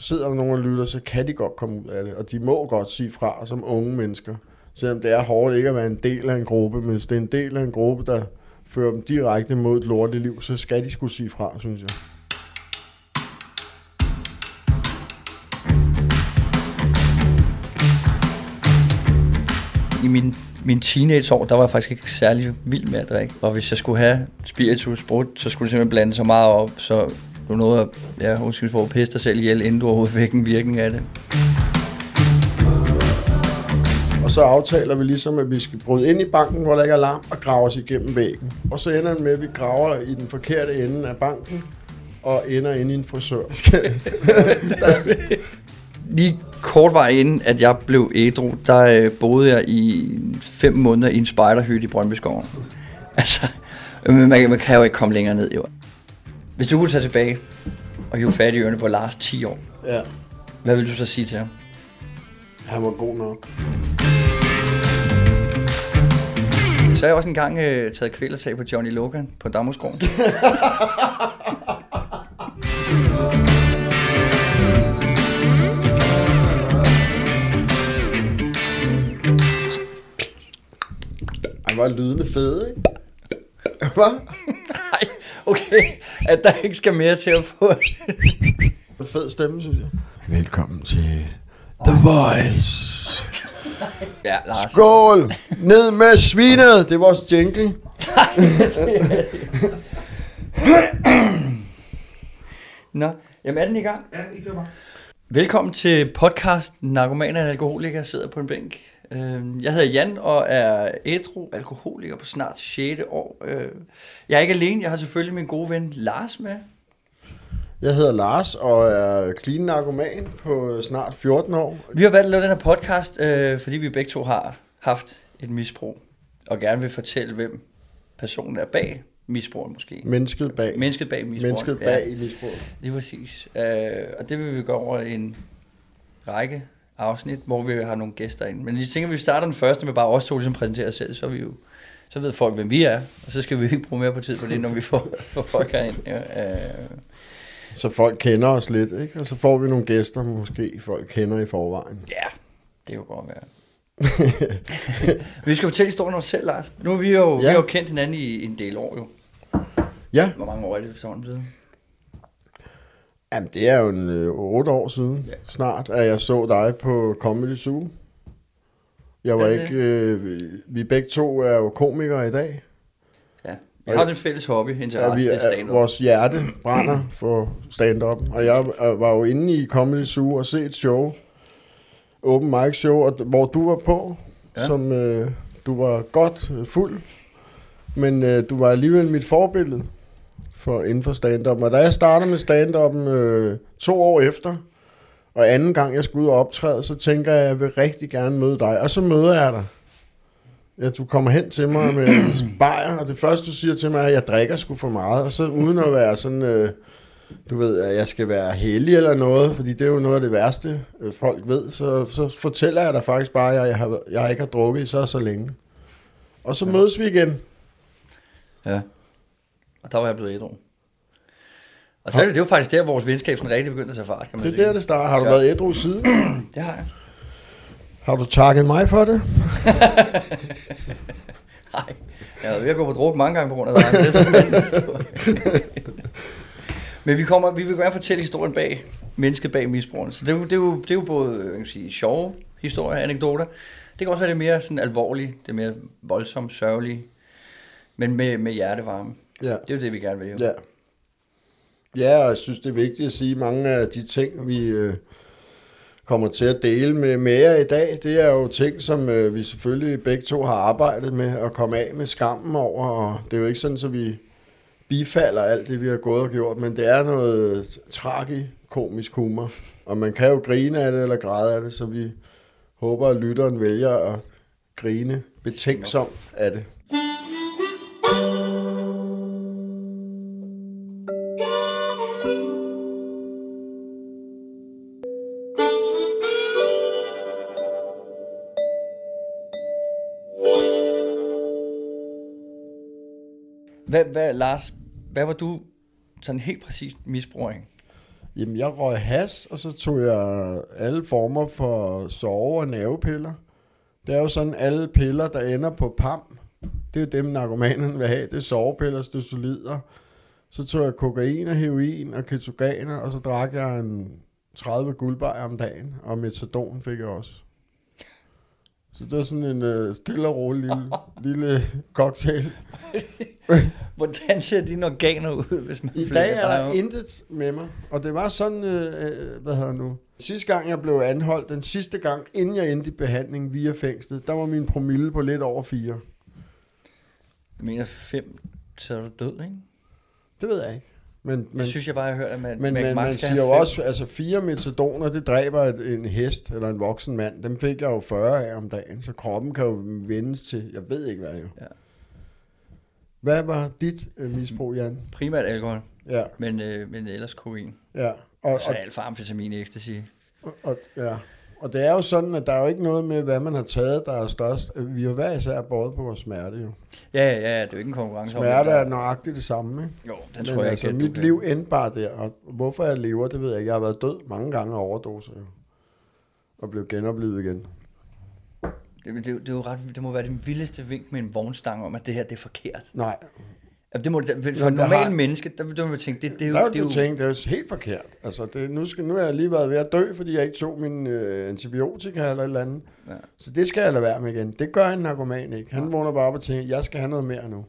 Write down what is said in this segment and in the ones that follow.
sidder der nogen og lytter, så kan de godt komme ud af det, og de må godt sige fra som unge mennesker. Selvom det er hårdt ikke at være en del af en gruppe, men hvis det er en del af en gruppe, der fører dem direkte mod et lortet liv, så skal de skulle sige fra, synes jeg. I min, min teenageår, der var jeg faktisk ikke særlig vild med at drikke. Og hvis jeg skulle have spiritus brudt, så skulle det simpelthen blande så meget op, så du nåede at, ja, undskyld på, pisse dig selv ihjel, inden du overhovedet fik en virkning af det. Og så aftaler vi ligesom, at vi skal bryde ind i banken, hvor der ikke er alarm, og grave os igennem væggen. Og så ender det med, at vi graver i den forkerte ende af banken, og ender inde i en frisør. Lige kort vej inden, at jeg blev ædru, der øh, boede jeg i fem måneder i en spejderhytte i Brøndbyskoven. Altså, øh, man, man kan jo ikke komme længere ned, jo. Hvis du kunne tage tilbage og hive fat i ørerne på Lars 10 år, ja, hvad vil du så sige til ham? han var god nok. Så har jeg også engang øh, taget kvælertag på Johnny Logan på Damhuskrogen. Han var lydende fed, ikke? Hvad? Nej, okay, at der ikke skal mere til at få En fed stemme, synes jeg. Velkommen til The Voice. Ja, Lars. Skål! Ned med svinet! Det er vores jingle. Nå, jamen er den i gang? Ja, I gør bare. Velkommen til podcast Narkomaner og alkoholiker sidder på en bænk. Øh, Jeg hedder Jan og er ædru alkoholiker på snart 6. år. Øh, Jeg er ikke alene, jeg har selvfølgelig min gode ven Lars med. Jeg hedder Lars og er clean narkoman på snart 14 år. Vi har valgt at lave den her podcast, øh, fordi vi begge to har haft et misbrug, og gerne vil fortælle, hvem personen er bag misbruget måske. Mennesket bag. Mennesket bag misbruget. Mennesket bag i misbruget. Lige præcis. Øh, og det vil vi gå over en række afsnit, hvor vi har nogle gæster ind. Men jeg tænker, at vi starter den første med bare os to ligesom præsentere os selv, så, vi jo, så ved folk, hvem vi er. Og så skal vi ikke bruge mere på tid på det, når vi får, får folk herind. Ja, øh, Så folk kender os lidt, ikke? Og så får vi nogle gæster, måske folk kender i forvejen. ja, det kan godt være. vi skal fortælle historien om os selv, Lars. Nu er vi jo, ja. vi har jo kendt hinanden i en del år jo. Ja, Hvor mange år er det efterhånden blevet? Jamen, det er jo en, øh, 8 år siden Ja. ja. snart, at jeg så dig på Comedy Zoo. Jeg var det ikke... Øh, vi begge to er jo komikere i dag. Ja. Vi har den fælles hobby, interesse, Ja, vi det er er, stand vores hjerte brænder for stand-up. Og jeg øh, var jo inde i Comedy Zoo og se et show. Open mic show, og, hvor du var på. Ja. Ja. Som øh, du var godt øh, fuld. Men øh, du var alligevel mit forbillede for inden for stand-up. Og da jeg startede med stand-up'en øh, to år efter, og anden gang jeg skulle ud og optræde, så tænker jeg, at jeg vil rigtig gerne møde dig. Og så møder jeg dig. Ja, du kommer hen til mig med en bajer, og det første, du siger til mig, er, at jeg drikker sgu for meget. Og så uden at være sådan, øh, du ved, at jeg skal være heldig eller noget, fordi det er jo noget af det værste, øh, folk ved, så, så fortæller jeg dig faktisk bare, at jeg, har, jeg ikke har drukket i så så længe. Og så mødes vi igen. Ja. Og der var jeg blevet ædru. Og så er det, det jo faktisk der, vores venskab sådan rigtig begyndte at tage fart, kan man Det er sige. der, det starter. Har du Ja. været ædru siden? Det har jeg. Har du takket mig for det? Nej, jeg har ved at gå på druk mange gange på grund af dig. men Det er sådan. Men vi, kommer, vi vil gerne fortælle historien bag mennesket bag misbrugerne. Så det er jo, det er jo, det er jo både jeg kan sige, sjove historier, anekdoter. Det kan også være det mere sådan alvorlige, det mere voldsomt, sørgelige, men med, med hjertevarme. Ja. Det er jo det, vi gerne vil. Jo. Ja. Ja, og jeg synes, det er vigtigt at sige, at mange af de ting, vi øh, kommer til at dele med, jer i dag, det er jo ting, som øh, vi selvfølgelig begge to har arbejdet med at komme af med skammen over, og det er jo ikke sådan, så vi bifalder alt det, vi har gået og gjort, men det er noget tragikomisk humor, og man kan jo grine af det eller græde af det, så vi håber, at lytteren vælger at grine betænksomt af det. Hvad, hvad, Lars, hvad var du sådan helt præcis misbruger? Jamen, jeg røg has, og så tog jeg alle former for sove- og nervepiller. Det er jo sådan, alle piller, der ender på PAM, det er dem, narkomanerne vil have. Det er sovepiller, støsolider. Så tog jeg kokain og heroin og ketogener, og så drak jeg en 30 guldbajer om dagen, og metadon fik jeg også. Så det var sådan en uh, stille og rolig lille, lille cocktail. Hvordan ser dine organer ud, hvis man I dag er der ud? intet med mig, og det var sådan, øh, øh, hvad hedder nu, sidste gang jeg blev anholdt, den sidste gang, inden jeg endte i behandling via fængslet, der var min promille på lidt over 4. Jeg mener fem, så er du død, ikke? Det ved jeg ikke. Men, Men, jeg synes jeg bare, jeg har hørt, at man, men, man, men man siger jo også, altså fire metadoner, det dræber et, en hest eller en voksen mand. Dem fik jeg jo 40 af om dagen, så kroppen kan jo vendes til, jeg ved ikke hvad jo. Ja. Hvad var dit øh, misbrug, Jan? Primært alkohol, Ja, men, øh, men ellers kokain. ja. Og, Og så og, alfa, amfetamin, ecstasy. og, ja. Og det er jo sådan, at der er jo ikke noget med, hvad man har taget, der er størst. Vi har hver især båret på vores smerte jo. Ja, ja, ja, det er jo ikke en konkurrence. Smerte er nøjagtigt det samme, ikke? Jo, den Men tror jeg altså, ikke, mit liv endte bare der, og hvorfor jeg lever, det ved jeg ikke. Jeg har været død mange gange af overdoser, jo. Og blev genoplevet igen. Det, det, det, er jo ret, det må være den vildeste vink med en vognstang om, at det her det er forkert. Nej, Jamen, det må, det, for et normalt har- menneske, der, vil man tænke, det, det er jo... der er jo det du jo tænkt, det er jo helt forkert. Altså, det, nu, skal, nu er jeg lige været ved at dø, fordi jeg ikke tog min øh, antibiotika eller et eller andet. Ja. Så det skal jeg lade være med igen. Det gør en narkoman ikke. Han vågner bare op og tænker, jeg skal have noget mere nu.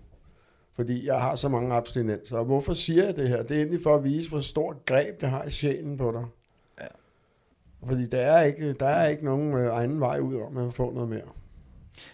Fordi jeg har så mange abstinenser. Og hvorfor siger jeg det her? Det er egentlig for at vise, hvor stort greb det har i sjælen på dig. Ja. Fordi der er ikke, der er ikke nogen øh, anden vej ud om at få noget mere.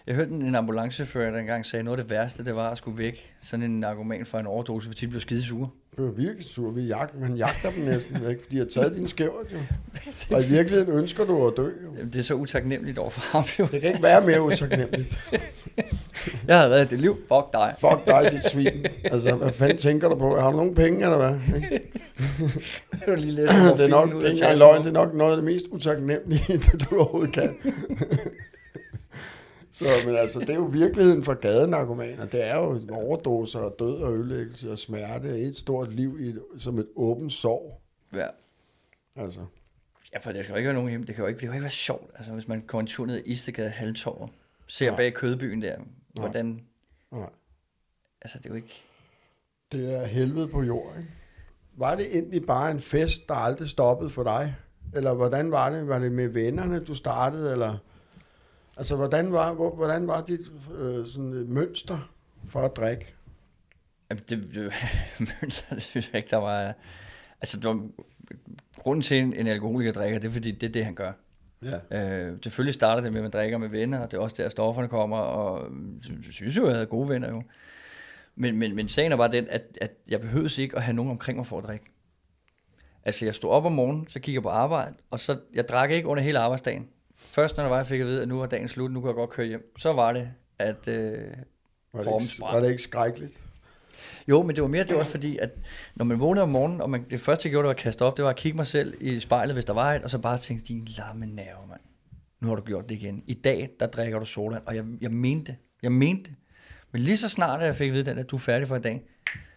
Jeg hørte en, ambulanchauffør, der engang sagde, noget af det værste, det var at skulle væk sådan en narkoman fra en overdose, fordi de blev skide sure. Det er virkelig sur. Vi jagt, man jagter dem næsten, ikke? Fordi de har taget dine skæver, jo. Og i virkeligheden ønsker du at dø, jo. Jamen, det er så utaknemmeligt over for ham, jo. Det kan ikke være mere utaknemmeligt. Jeg har reddet dit liv, fuck dig. Fuck dig, dit svin. Altså, hvad fanden tænker du på? Har du nogen penge, eller hvad? Du lige læst Det er nok, det er løgn, det er nok noget af det mest utaknemmelige, du overhovedet kan. Så, men altså, det er jo virkeligheden for gadenarkomaner. Det er jo overdoser og død og ødelæggelse og smerte. Et stort liv i et, som et åbent sorg. Ja. Altså, ja, for det kan jo ikke være nogen hjem. Det kan jo ikke, det kan jo ikke være sjovt. Altså, hvis man kommer en tur ned i Istegade Halvtorv, ser Nej. bag kødbyen der, hvordan... nej. Altså, det er jo ikke... Det er helvede på jord, ikke? Var det egentlig bare en fest, der aldrig stoppede for dig? Eller hvordan var det? Var det med vennerne, du startede? Eller, altså, hvordan var, hvor, hvordan var dit øh, sådan, øh, mønster for at drikke? Jamen, det, det mønster, det synes jeg ikke, der var... Altså, det var, grunden til, en, en alkoholiker drikker, det er, fordi det er det, han gør. Ja. Øh, selvfølgelig starter det med, at man drikker med venner, og det er også der, stofferne kommer, og jeg synes jo, jeg havde gode venner jo. Men, men, men sagen er bare den, at, at jeg behøvede ikke at have nogen omkring mig for at drikke. Altså, jeg stod op om morgenen, så kiggede jeg på arbejde, og så, jeg drak ikke under hele arbejdsdagen. Først når der var, jeg fik at vide, at nu var dagen slut, nu kan jeg godt køre hjem. Så var det, at øh, Var det, ikke, var det ikke skrækkeligt? Jo, men det var mere det også fordi, at når man vågnede om morgenen, og man, det første jeg gjorde, det var at kaste op, det var at kigge mig selv i spejlet, hvis der var et, og så bare tænke, din lamme nerve, mand. Nu har du gjort det igen. I dag, der drikker du soda, og jeg, jeg mente det. Jeg mente det. Men lige så snart, at jeg fik at vide, den, at du er færdig for i dag,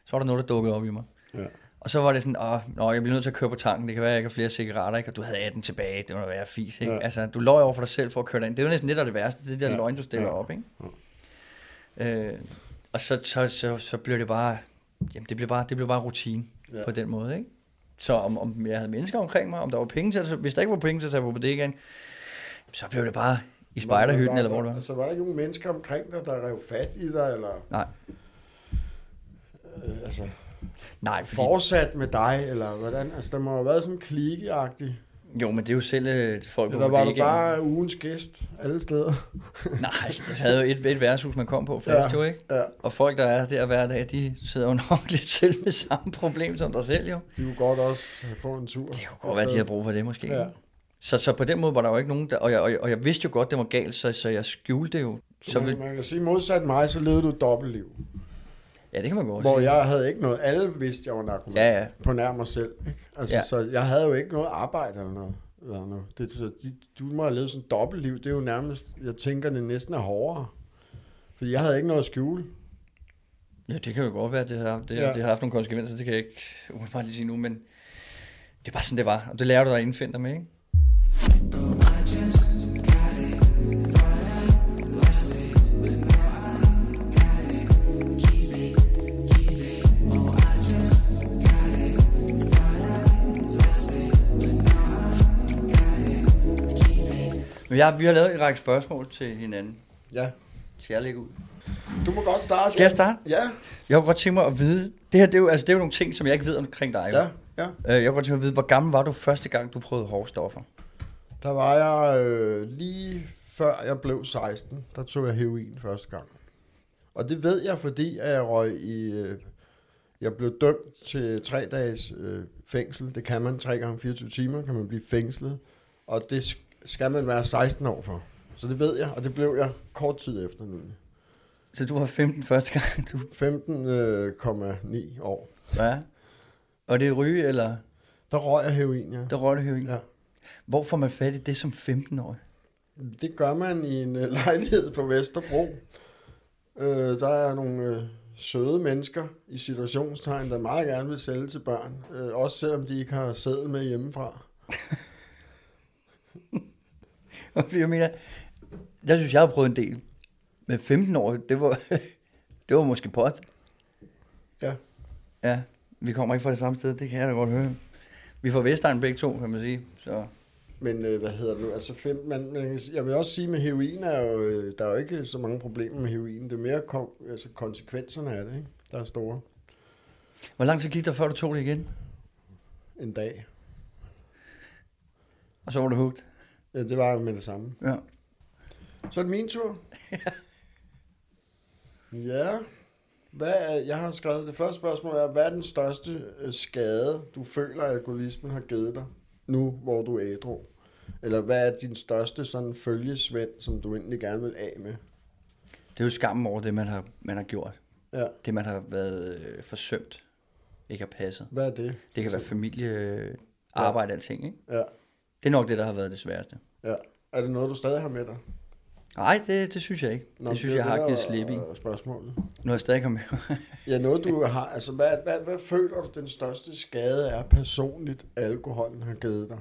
så var der noget, der dukkede op i mig. Ja. Og så var det sådan, åh, nå, jeg bliver nødt til at køre på tanken, det kan være, jeg ikke har flere cigaretter, ikke? og du havde 18 tilbage, det må da være fis, ikke? Ja. Ja. Altså, du løj over for dig selv for at køre dig ind. Det er jo næsten der er det værste, det er der Ja. ja. løgn, du stiller Ja. ja. op, ikke? Øh, og så, så, så, så blev det bare, jamen det blev bare, det blev bare rutine Ja. ja. på den måde, ikke? Så om, om jeg havde mennesker omkring mig, om der var penge til hvis der ikke var penge til at tage på bodegaen, så blev det bare i spejderhytten, Var- eller hvor det var. Altså, var der ikke nogen mennesker omkring dig, der rev fat i dig, eller Nej, øh, altså, nej, fordi, fortsat med dig, eller hvordan? Altså, der må have været sådan klikkeagtigt. jo, men det er jo selv øh, folk Eller var du bare ugens gæst alle steder? Nej, jeg havde jo et, et værtshus, man kom på fast, Ja. jo ikke? Ja, Og folk, der er der hver dag, de sidder jo nok lidt selv med samme problem som dig selv, jo. de kunne godt også få en tur. Det kunne godt være, de havde brug for det måske. Ja. Så, så på den måde var der jo ikke nogen, der, og, jeg, og, jeg, og jeg vidste jo godt, det var galt, så, så jeg skjulte det jo. Så Så man, vil, man kan sige, modsat mig, så levede du et dobbeltliv. Ja, det kan man godt Hvor sige. jeg havde ikke noget. Alle vidste, jeg var narkoman. Ja, ja. På nær mig selv. Ikke? Altså, ja. Så jeg havde jo ikke noget arbejde eller noget. Eller noget. Det, så de, du må have levet sådan et dobbeltliv. Det er jo nærmest, jeg tænker, det næsten er hårdere. Fordi jeg havde ikke noget at skjule. Ja, det kan jo godt være, det har, det, Ja. ja. det har haft nogle konsekvenser, det kan jeg ikke umiddelbart lige sige nu, men Det er bare sådan, det var, og det lærer du dig at indfinde dig med, ikke? Men jeg, vi har lavet en række spørgsmål til hinanden. Ja. Skal jeg lægge ud? Du må godt starte. Skal jeg starte? Ja. Jeg kunne godt tænke mig at vide, det her det er jo, altså, det er jo nogle ting, som jeg ikke ved omkring dig. Ja, ja. Øh, Jeg kunne godt tænke mig at vide, hvor gammel var du første gang, du prøvede hårde stoffer? Der var jeg øh, lige før jeg blev 16, der tog jeg heroin første gang. Og det ved jeg, fordi at jeg røg i... Øh, jeg blev dømt til tre dages øh, fængsel. Det kan man tre gange 24 timer, kan man blive fængslet. Og det skal man være 16 år for. Så det ved jeg, og det blev jeg kort tid efter nu. Så du var 15 første gang, du... 15,9 år. Ja. Og det er ryge, eller Der røg jeg heroin, ja. der røg du heroin? ja. Hvor får man fat i det som 15-årig? Det gør man i en øh, lejlighed på Vesterbro. Øh, der er nogle øh, søde mennesker i situationstegn, der meget gerne vil sælge til børn. Øh, også selvom de ikke har sædel med hjemmefra. jeg mener, jeg synes, jeg har prøvet en del. Men 15 år, det var, det var måske pot. Ja. Ja, vi kommer ikke fra det samme sted, det kan jeg da godt høre. Vi får Vestegn begge to, kan man sige. Så. Men øh, hvad hedder det nu? Altså fem, man, man, jeg vil også sige, med heroin er jo, øh, der er jo ikke så mange problemer med heroin. Det er mere kom, altså konsekvenserne af det, ikke? der er store. Hvor lang tid gik der, før du tog det igen? En dag. Og så var du hugt. Ja, det var jo med det samme. Ja. Så er det min tur. ja. Hvad er, jeg har skrevet, det første spørgsmål er, hvad er den største øh, skade, du føler, at alkoholismen har givet dig, nu hvor du er ædru? Eller hvad er din største sådan følgesvend, som du egentlig gerne vil af med? Det er jo skammen over det, man har, man har gjort. Ja, Det, man har været øh, forsømt. Ikke har passet. hvad er det? Det kan være familie, øh, arbejde, alting, ikke? Ja, Det er nok det, der har været det sværeste. ja. Er det noget, du stadig har med dig? Nej, det, det synes jeg ikke. Nå, det synes er jeg har det, givet slip i. Spørgsmålet. Nu har jeg stadig kommet med. Ja, noget du har, altså hvad, hvad, hvad føler du, den største skade er personligt, alkoholen har givet dig?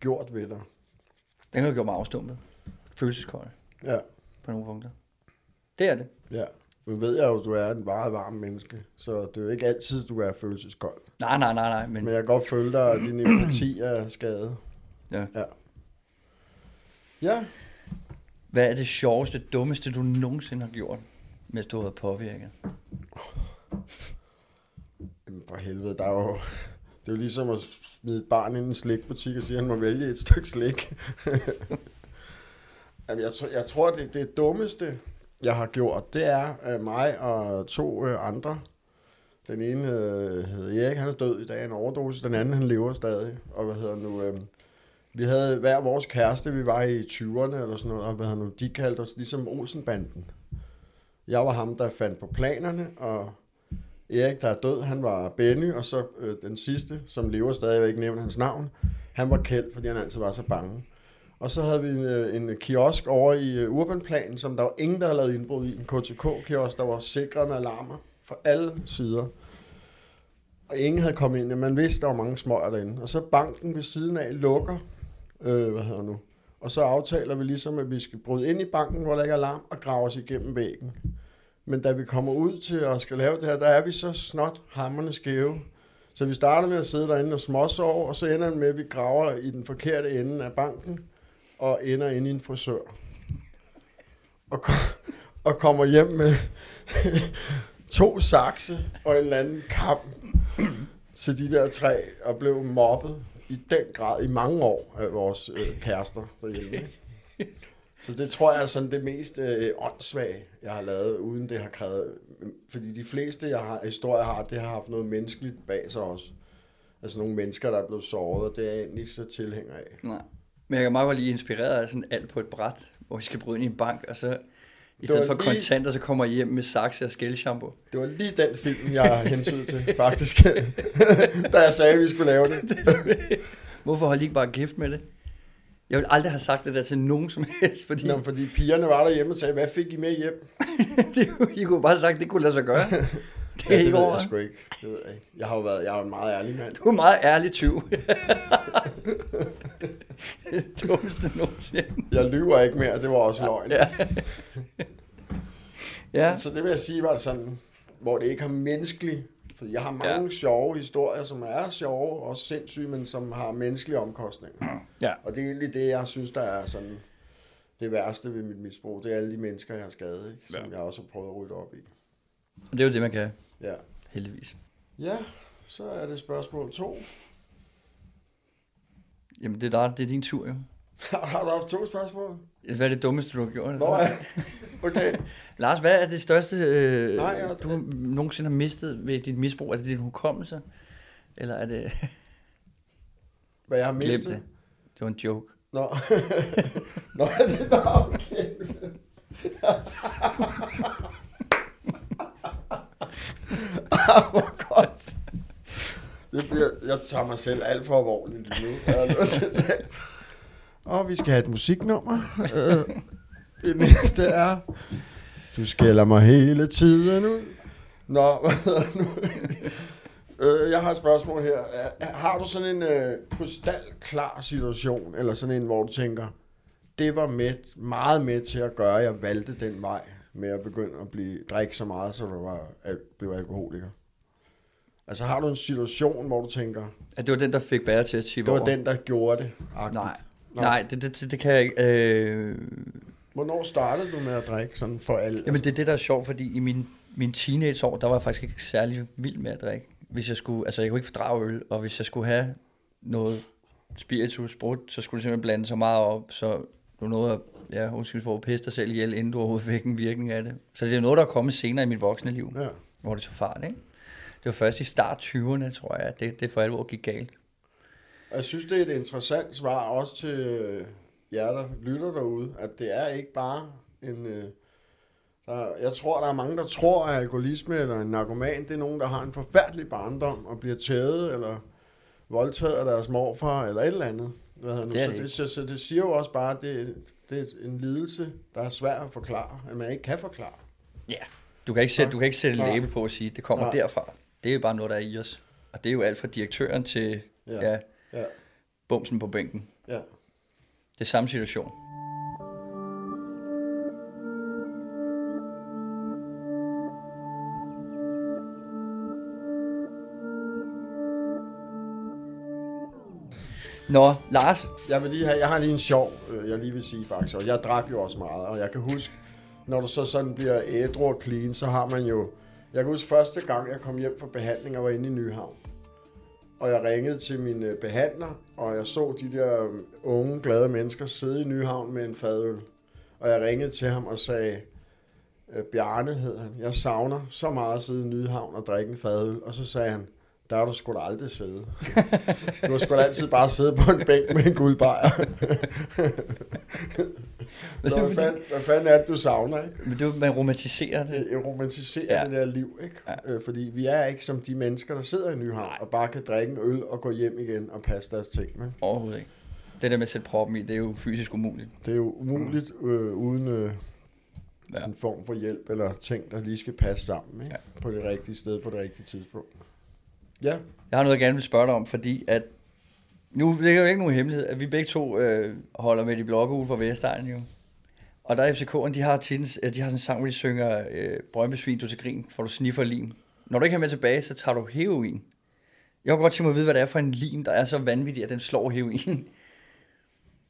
Gjort ved dig? Den har gjort mig afstumpet. Følelseskold Ja. på nogle punkter. Det er det. Ja, nu ved jeg jo, at du er en meget varm menneske, så det er jo ikke altid, du er følelseskold. Nej, nej, nej, nej. Men, Men jeg kan godt føle dig, at din empati er skadet. Ja. Ja. Ja, Hvad er det sjoveste, dummeste, du nogensinde har gjort, mens du har været påvirket? Jamen, for helvede, der er jo... Det er jo ligesom at smide et barn ind i en slikbutik og sige, at han må vælge et stykke slik. Jamen, jeg, tror, jeg tror, det, det dummeste, jeg har gjort, det er uh, mig og to uh, andre. Den ene uh, hedder Erik, han er død i dag af en overdose. Den anden, han lever stadig. Og hvad hedder nu... Uh, vi havde hver vores kæreste, vi var i 20'erne eller sådan noget, og hvad nu, de kaldte os ligesom Olsenbanden. Jeg var ham, der fandt på planerne, og Erik, der er død, han var Benny, og så øh, den sidste, som lever stadig, jeg vil ikke nævne hans navn, han var Kjeld, fordi han altid var så bange. Og så havde vi en, øh, en kiosk over i øh, Urbanplanen, som der var ingen, der havde lavet indbrud i. En KTK-kiosk, der var sikret med alarmer fra alle sider. Og ingen havde kommet ind. Man vidste, der var mange smøger derinde. Og så banken ved siden af lukker. Øh, hvad hedder nu? Og så aftaler vi ligesom, at vi skal bryde ind i banken, hvor der ikke er alarm, og grave os igennem væggen. Men da vi kommer ud til at skal lave det her, der er vi så snot hammerne skæve. Så vi starter med at sidde derinde og småsove, og så ender det med, at vi graver i den forkerte ende af banken, og ender inde i en frisør. Og, kom, og kommer hjem med to sakse og en eller anden kamp til de der tre, og blev mobbet i den grad i mange år af vores øh, kærester derhjemme. Så det tror jeg er sådan det mest øh, åndssvage, jeg har lavet, uden det har krævet. Øh, fordi de fleste jeg har, historier har, det har haft noget menneskeligt bag sig også. Altså nogle mennesker, der er blevet såret, og det er jeg egentlig ikke så tilhænger af. Nej. Men jeg kan meget godt lige inspireret af sådan alt på et bræt, hvor vi skal bryde ind i en bank, og så i stedet for lige- kontanter, så kommer I hjem med sakse og skældshampoo. Det var lige den film, jeg hensyn til, faktisk. da jeg sagde, at vi skulle lave det. Hvorfor holdt I ikke bare gift med det? Jeg vil aldrig have sagt det der til nogen som helst, fordi Nå, fordi pigerne var derhjemme og sagde, hvad fik I med hjem? det, I kunne bare have sagt, at det kunne lade sig gøre. Det er ja, det ikke ved over. jeg sgu ikke. Det ved jeg ikke. Jeg har jo været, jeg er en meget ærlig mand. Du er meget ærlig tyv. Det dummeste nogensinde. Jeg lyver ikke mere, det var også løgn. Ja. ja. Så, så det vil jeg sige var det sådan, hvor det ikke har menneskelig, for jeg har mange ja. sjove historier, som er sjove og sindssyge, men som har menneskelige omkostninger. ja. Og det er egentlig det, jeg synes, der er sådan det værste ved mit misbrug. Det er alle de mennesker, jeg har skadet, ikke? som Ja. jeg også har prøvet at rydde op i. Og det er jo det, man kan. Ja. Heldigvis. ja, så er det spørgsmål to. Jamen, det er, der, det er din tur, jo. har du haft to spørgsmål? Hvad er det dummeste, du har gjort? Nå ja, okay. Lars, hvad er det største, øh, Nej, jeg- du nogensinde har mistet ved dit misbrug? Er det din hukommelse? Eller er det... Hvad jeg har Glem mistet? det. Det var en joke. Nå, Nå det er okay. ah, hvor godt. Det bliver, jeg tager mig selv alt for alvorligt nu. Og vi skal have et musiknummer. Øh, det næste er... Du skælder mig hele tiden ud. Nå, hvad hedder det nu? Øh, jeg har et spørgsmål her. Har du sådan en øh, krystalklar situation, eller sådan en, hvor du tænker, det var med, meget med til at gøre, at jeg valgte den vej med at begynde at blive, drikke så meget, så du var, al, blev alkoholiker? Altså har du en situation, hvor du tænker, At det var den, der fik bære til at tippe det var over? den, der gjorde det? -agtigt? Nej, Nå. Nej det, det, det, kan jeg ikke. Øh, Hvornår startede du med at drikke sådan for alle? jamen, det er det, der er sjovt, fordi i min, min teenageår, der var jeg faktisk ikke særlig vild med at drikke. Hvis jeg skulle, altså jeg kunne ikke fordrage øl, og hvis jeg skulle have noget spiritus, sprut, så skulle det simpelthen blande så meget op, så du nåede at, ja, undskyld på, pisse dig selv ihjel, inden du overhovedet fik en virkning af det. Så det er noget, der er kommet senere i mit voksne liv, Ja. hvor det tog fart, ikke? Det var først i start 20'erne, tror jeg, at det, det for alvor gik galt. Jeg synes, det er et interessant svar også til øh, jer, der lytter derude, at det er ikke bare en... Øh, der, jeg tror, der er mange, der tror, at alkoholisme eller en narkoman, det er nogen, der har en forfærdelig barndom og bliver tædet eller voldtaget af deres morfar eller et eller andet. Hvad nu? Det er så, det det, så, så det siger jo også bare, at det, det er en lidelse, der er svær at forklare, at man ikke kan forklare. Ja. Du kan ikke sætte, Nej. du kan ikke sætte Nej. label på og sige, at det kommer Nej. derfra. Det er jo bare noget, der er i os. Og det er jo alt fra direktøren til Ja. ja. Ja, bumsen på bænken. ja. Det er samme situation. Nå, Lars. Jeg, vil lige have, jeg har lige en sjov, øh, jeg lige vil sige faktisk. Og jeg drak jo også meget, og jeg kan huske, når du så sådan bliver ædru og clean, så har man jo... Jeg kan huske første gang, jeg kom hjem fra behandling og var inde i Nyhavn. Og jeg ringede til min øh, behandler, og jeg så de der øh, unge, glade mennesker sidde i Nyhavn med en fadøl. Og jeg ringede til ham og sagde, øh, Bjarne hed han, jeg savner så meget at sidde i Nyhavn og drikke en fadøl. Og så sagde han, der har du sgu da aldrig siddet. Du har sgu da altid bare siddet på en bænk med en guldbejer. så hvad fanden, hvad fanden er det, du savner, ikke? Men jo- man romantiserer det. Det romantiserer ja. Det der liv, ikke? Ja. Øh, fordi vi er ikke som de mennesker, der sidder i Nyhavn og bare kan drikke en øl og gå hjem igen og passe deres ting. Men Overhovedet ikke. Det der med at sætte proppen i, det er jo fysisk umuligt. det er jo umuligt øh, uden øh, Ja. en form for hjælp eller ting, der lige skal passe sammen ikke? Ja. på det rigtige sted på det rigtige tidspunkt. Ja, Jeg har noget, jeg gerne vil spørge dig om, fordi at nu det er jo ikke nogen hemmelighed, at vi begge to øh, holder med de blokke fra Vestegnen jo. Og der er FCK'erne, de har, titens, øh, de har sådan en sang, hvor de synger øh, Brøndby svin, du til grin, for du sniffer lin. Når du ikke har med tilbage, så tager du heroin. Jeg kunne godt tænke mig at vide, hvad det er for en lim, der er så vanvittig, at den slår heroin.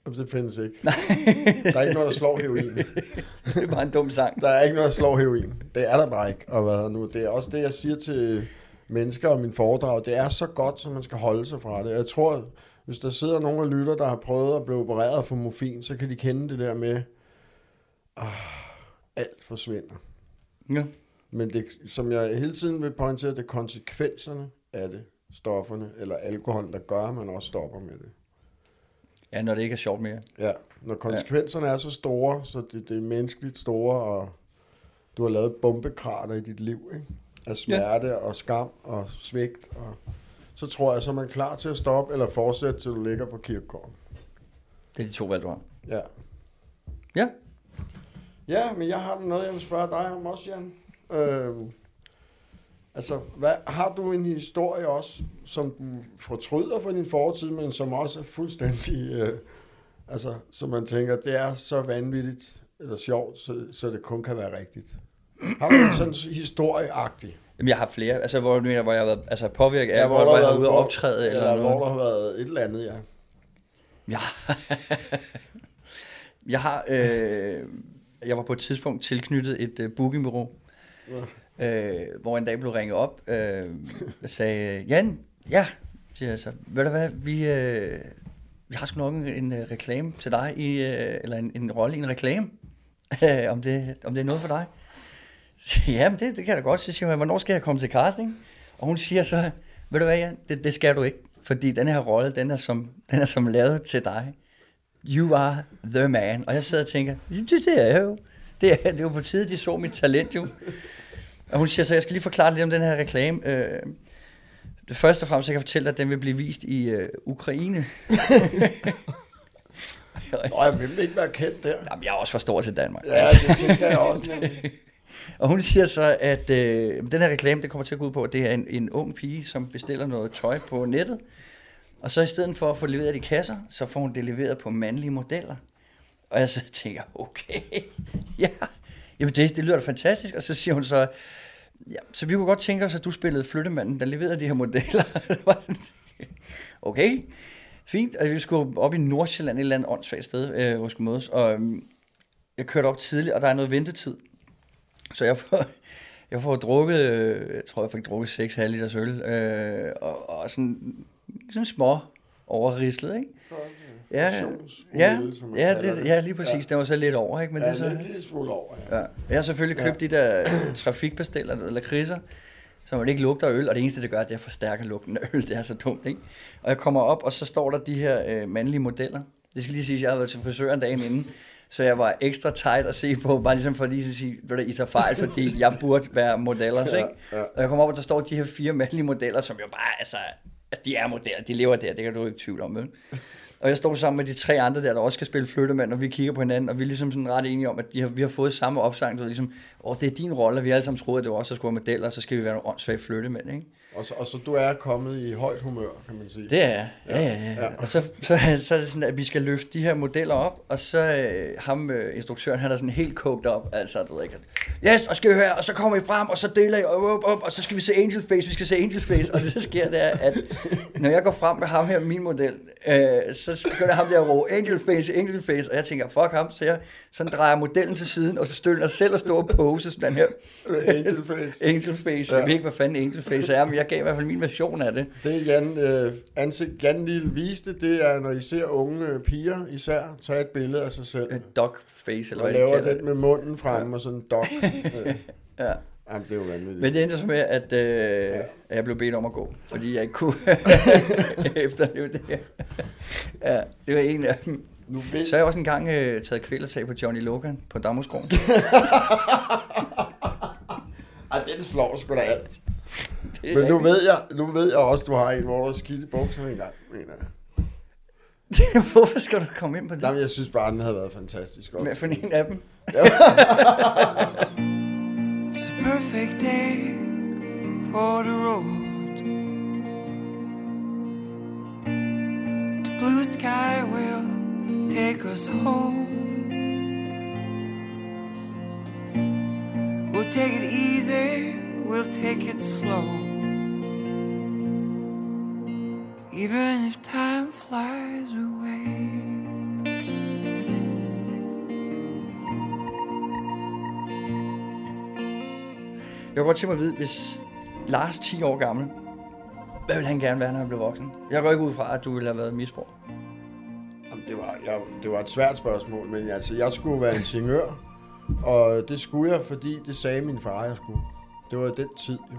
Jamen, det findes ikke. der er ikke noget, der slår heroin. det er bare en dum sang. Der er ikke noget, der slår heroin. Det er der bare ikke. Og hvad nu, det er også det, jeg siger til mennesker og min foredrag. Det er så godt, så man skal holde sig fra det. Jeg tror, hvis der sidder nogen og lytter, der har prøvet at blive opereret for morfin, så kan de kende det der med, ah, alt forsvinder. Ja. Men det, som jeg hele tiden vil pointere, det er konsekvenserne af det, stofferne eller alkohol, der gør, at man også stopper med det. ja, når det ikke er sjovt mere. Ja, når konsekvenserne ja. er så store, så det, det er menneskeligt store, og du har lavet bombekrater i dit liv, ikke? Af smerte ja. og skam og svigt, og så tror jeg, så er man klar til at stoppe eller fortsætte, til du ligger på kirkegården. Det er de to valg, du har. Ja. Ja. Ja, men jeg har noget, jeg vil spørge dig om også, Jan. Øhm, Altså, hvad, har du en historie også, som du fortryder for din fortid, men som også er fuldstændig... Øh, altså, som man tænker, det er så vanvittigt eller sjovt, så, så det kun kan være rigtigt. Har du sådan historieagtig? Jamen, jeg har flere, altså, hvor, du mener, hvor jeg har været altså, påvirket af, Ja, ja, hvor hvor, jeg har været- ude og optræde eller, Eller noget. hvor der har været et eller andet, ja. Ja. jeg har, øh, jeg var på et tidspunkt tilknyttet et øh, bookingbureau, øh, hvor en dag blev ringet op øh, og sagde, Jan, ja, siger jeg så, ved du hvad, vi, øh, vi har sgu nok en, en øh, reklame til dig, i, øh, eller en, en rolle i en reklame, øh, om, det, om det er noget for dig. Jamen, det, det kan jeg da godt. Så siger jeg, hvornår skal jeg komme til casting? Og hun siger så, ved du hvad, Jan, det, det skal du ikke. Fordi den her rolle, den er, som, den er som lavet til dig. You are the man. Og jeg sidder og tænker, det, det er jeg jo. Det er, det er jo på tide, de så mit talent jo. Og hun siger så, jeg skal lige forklare lidt om den her reklame. Øh, det første og fremmest, jeg kan fortælle dig, at den vil blive vist i øh, Ukraine. Nå, jeg vil ikke være kendt der. Jamen, jeg er også for stor til Danmark. Ja, det tænker jeg også. nemlig. Og hun siger så, at øh, den her reklame, det kommer til at gå ud på, at det er en, en ung pige, som bestiller noget tøj på nettet. Og så i stedet for at få leveret i kasser, så får hun det leveret på mandlige modeller. Og jeg så tænker, okay, ja, jamen det, det lyder da fantastisk. Og så siger hun så, ja, så vi kunne godt tænke os, at du spillede flyttemanden, der leverede de her modeller. Okay, fint. Og vi skulle op i Nordsjælland, et eller andet åndssvagt sted, øh, hvor vi skulle mødes. Og øh, jeg kørte op tidligt, og der er noget ventetid. Så jeg får, jeg får drukket, øh, jeg tror jeg fik drukket 6 halv liters øl, øh, og, og sådan, sådan små overrislet, ikke? Ja, ja, ja, det, ja, lige præcis. Ja. Det var så lidt over, ikke? Men Men det ja, er så, en lille smule over, ja. ja. Jeg har selvfølgelig købt ja. de der trafikpasteller eller kriser, så man ikke lugter øl, og det eneste, det gør, det er at forstærke lugten af øl. Det er så dumt, ikke? Og jeg kommer op, og så står der de her øh, mandlige modeller. Det skal lige sige, at jeg har været til frisøren dagen inden, så jeg var ekstra tight at se på, bare ligesom for lige at sige, ved du, I tager fejl, fordi jeg burde være modeller, ikke? Ja, ja. Og jeg kommer op, og der står de her fire mandlige modeller, som jo bare, altså, at de er modeller, de lever der, det kan du ikke tvivle om, vel? Og jeg står sammen med de tre andre der, der også skal spille flyttemand, og vi kigger på hinanden, og vi er ligesom sådan ret enige om, at de har, vi har fået samme opsang, du ved, ligesom, åh, det er din rolle, og vi alle sammen troede, at det var os, der skulle være modeller, og så skal vi være nogle åndssvage flyttemænd, ikke? Og så, og så du er kommet i højt humør, kan man sige. Det er jeg. Ja, ja, ja. Ja. Og så, så, så er det sådan, at vi skal løfte de her modeller op, og så øh, ham, øh, instruktøren, han er sådan helt coked op, altså, du ved ikke, at, yes, og skal I høre, og så kommer I frem, og så deler I, op, op, op, og så skal vi se Angel Face, vi skal se Angel Face, og det der sker, det er, at når jeg går frem med ham her, min model, øh, så begynder ham der at råbe Angel Face, Angel Face, og jeg tænker, fuck ham, så jeg sådan drejer modellen til siden, og så støtter jeg selv at stå og pose sådan her. Angel Face. Angel Face, Ja. jeg ved ikke, hvad fanden Angel Face er, men jeg gav i hvert fald min version af det. Det Jan, øh, ansigt Jan Lille viste, det er, når I ser unge øh, piger især tage et billede af sig selv. Øh, Dog Face, eller Og hvad laver den med munden frem og sådan en dog. Øh, Ja. Jamen, det er jo vanvittigt. Men det endte så med, at, øh, at jeg blev bedt om at gå, fordi jeg ikke kunne efterleve det her. ja, det var en af dem. Nu ved, Så har jeg også engang øh, taget kvælertag på Johnny Logan på Damhuskrogen. Ej, den slår sgu da alt. Men nu rigtigt. ved, jeg, nu ved jeg også, du har en, hvor du skidt i bukserne engang, mener jeg. Hvorfor skal du komme ind på det? Jamen, jeg synes bare, den havde været fantastisk. Hvad for en af dem? It's a perfect day for the road. The blue sky will take us home. We'll take it easy, we'll take it slow. Even if time flies away. Kunne godt tænke mig at vide, hvis Lars 10 år gammel, hvad vil han gerne være, når han blev voksen? Jeg går ikke ud fra, at du ville have været misbrug. Jamen, det, var, jeg, det var et svært spørgsmål, men altså, jeg skulle være ingeniør, og det skulle jeg, fordi det sagde min far, jeg skulle. Det var den tid jo.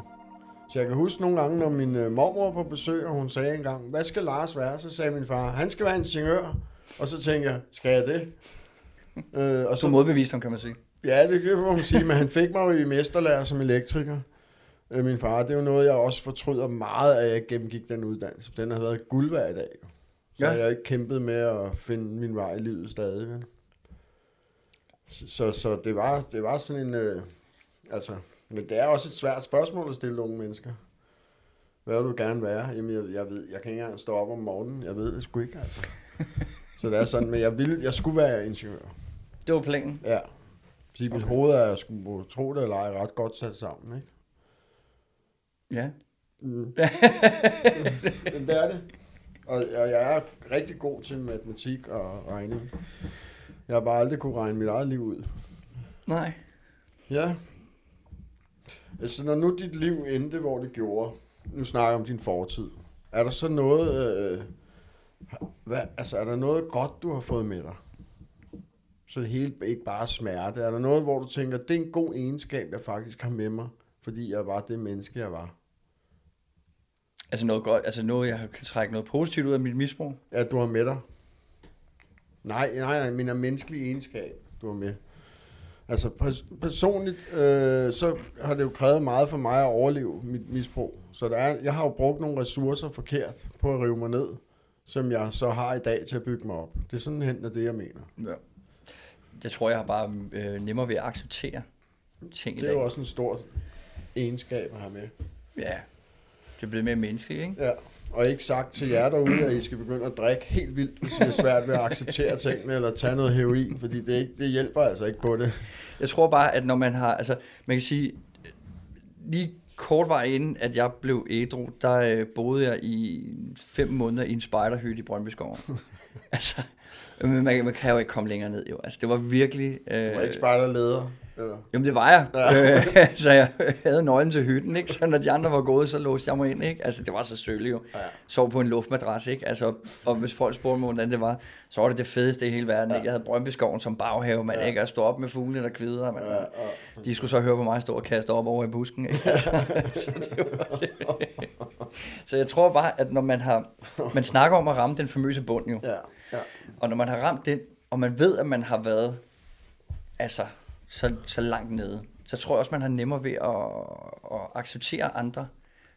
Så jeg kan huske nogle gange, når min øh, mormor var på besøg, og hun sagde engang, hvad skal Lars være? Så sagde min far, han skal være ingeniør. Og så tænkte jeg, skal jeg det? øh, og Så modbevist ham, kan man sige. Ja, det kan man sige, men han fik mig jo i mesterlærer som elektriker. Øh, min far, det er jo noget, jeg også fortryder meget, at jeg gennemgik den uddannelse. Den har været guld værd i dag. Så Ja. ja. jeg har ikke kæmpet med at finde min vej i livet stadig. Vel? Så, så, så det, var, det var sådan en... Øh, altså, Men det er også et svært spørgsmål at stille unge mennesker. Hvad vil du gerne være? Jamen, jeg, jeg ved, jeg kan ikke engang stå op om morgenen. Jeg ved det sgu ikke, altså. Så det er sådan, men jeg, ville, jeg skulle være ingeniør. Det var planen. Ja. Fordi okay. mit hoved er, jeg skulle tro det eller ej, ret godt sat sammen, ikke? Ja. Mm. Det er det. Og og jeg er rigtig god til matematik og regning. Jeg har bare aldrig kunne regne mit eget liv ud. Nej. Ja. Altså, når nu dit liv endte, hvor det gjorde, nu snakker jeg om din fortid, er der så noget, øh, hvad, altså, er der noget godt, du har fået med dig? Så det hele ikke bare er smerte. Er der noget, hvor du tænker, det er en god egenskab, jeg faktisk har med mig, fordi jeg var det menneske, jeg var? Altså noget godt, altså noget, jeg kan trække noget positivt ud af mit misbrug. Ja, du har med dig. Nej, nej, nej, min er menneskelig egenskab, du har med. Altså pers- personligt, øh, så har det jo krævet meget for mig at overleve mit misbrug. Så der er, jeg har jo brugt nogle ressourcer forkert på at rive mig ned, som jeg så har i dag til at bygge mig op. Det er sådan hen det, jeg mener. Ja. Jeg tror, jeg har bare øh, nemmere ved at acceptere ting i Det er dag. jo også en stor egenskab at have med. Ja, det er blevet mere menneskeligt, ikke? Ja. Og ikke sagt til jer derude, at I skal begynde at drikke helt vildt, hvis I er svært ved at acceptere tingene, eller tage noget heroin, fordi det, ikke, det hjælper altså ikke på det. Jeg tror bare, at når man har, altså man kan sige, lige kort vej inden, at jeg blev ædru, der øh, boede jeg i fem måneder i en spejderhytte i Brøndbyskoven. altså, men man, man kan jo ikke komme længere ned, jo. Altså, det var virkelig... Øh, Du var ikke spejderleder. Eller? Jamen, det var jeg. Ja. Øh, så jeg havde nøglen til hytten, ikke? Så når de andre var gået, så låste jeg mig ind, ikke? Altså, det var så sølle jo. Ja. Sov på en luftmadras, ikke? Altså, og hvis folk spurgte mig, hvordan det var, så var det det fedeste i hele verden, ikke? Jeg havde Brøndbyskoven som baghave, man, Ja. ikke? Og stå op med fuglene, der kvider, man. Ja, ja. De skulle så høre på mig stå og kaste op over i busken, ikke? Altså, så, det var, så jeg tror bare, at når man har... Man snakker om at ramme den famøse bund, jo. Ja, ja. Og når man har ramt den, og man ved, at man har været altså, så, så langt nede, så tror jeg også, man har nemmere ved at, at acceptere andre,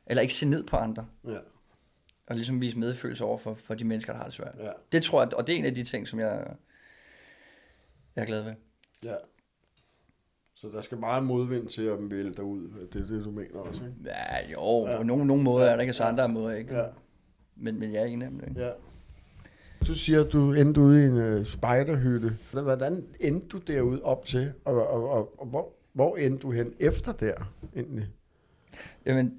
eller ikke se ned på andre, ja, og ligesom vise medfølelse over for, for de mennesker, der har det svært. ja, Det tror jeg, og det er en af de ting, som jeg, jeg er glad ved. ja. Så der skal meget modvind til at vælte dig ud. Det er det, du mener også, ikke? Ja, jo, Ja. ja. på nogle, nogle måder Ja. er der ikke, så andre måder ikke. Ja, Men, men jeg er en af dem. Ikke? ja. Du siger, at du endte ude i en uh, spejderhytte. Hvordan endte du derude op til? Og, og, og, og hvor, hvor endte du hen efter der, egentlig? Jamen,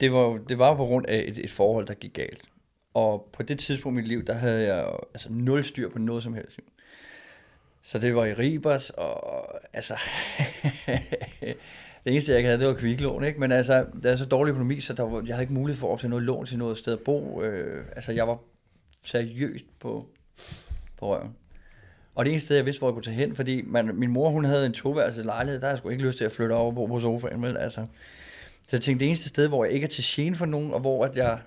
det var, det var på grund af et, et forhold, der gik galt. Og på det tidspunkt i mit liv, der havde jeg altså nul styr på noget som helst. Så det var i Ribers, og altså... det eneste, jeg ikke havde, det var kviklån, ikke? Men altså, der er så dårlig økonomi, så der var, jeg havde ikke mulighed for at optage noget lån til noget sted at bo. Øh, altså, jeg var seriøst på, på røven. Og det eneste sted, jeg vidste, hvor jeg kunne tage hen, fordi man, min mor, hun havde en toværelses lejlighed, der havde jeg sgu ikke lyst til at flytte over og bo på sofaen, vel? Altså, så jeg tænkte, det eneste sted, hvor jeg ikke er til gene for nogen, og hvor at jeg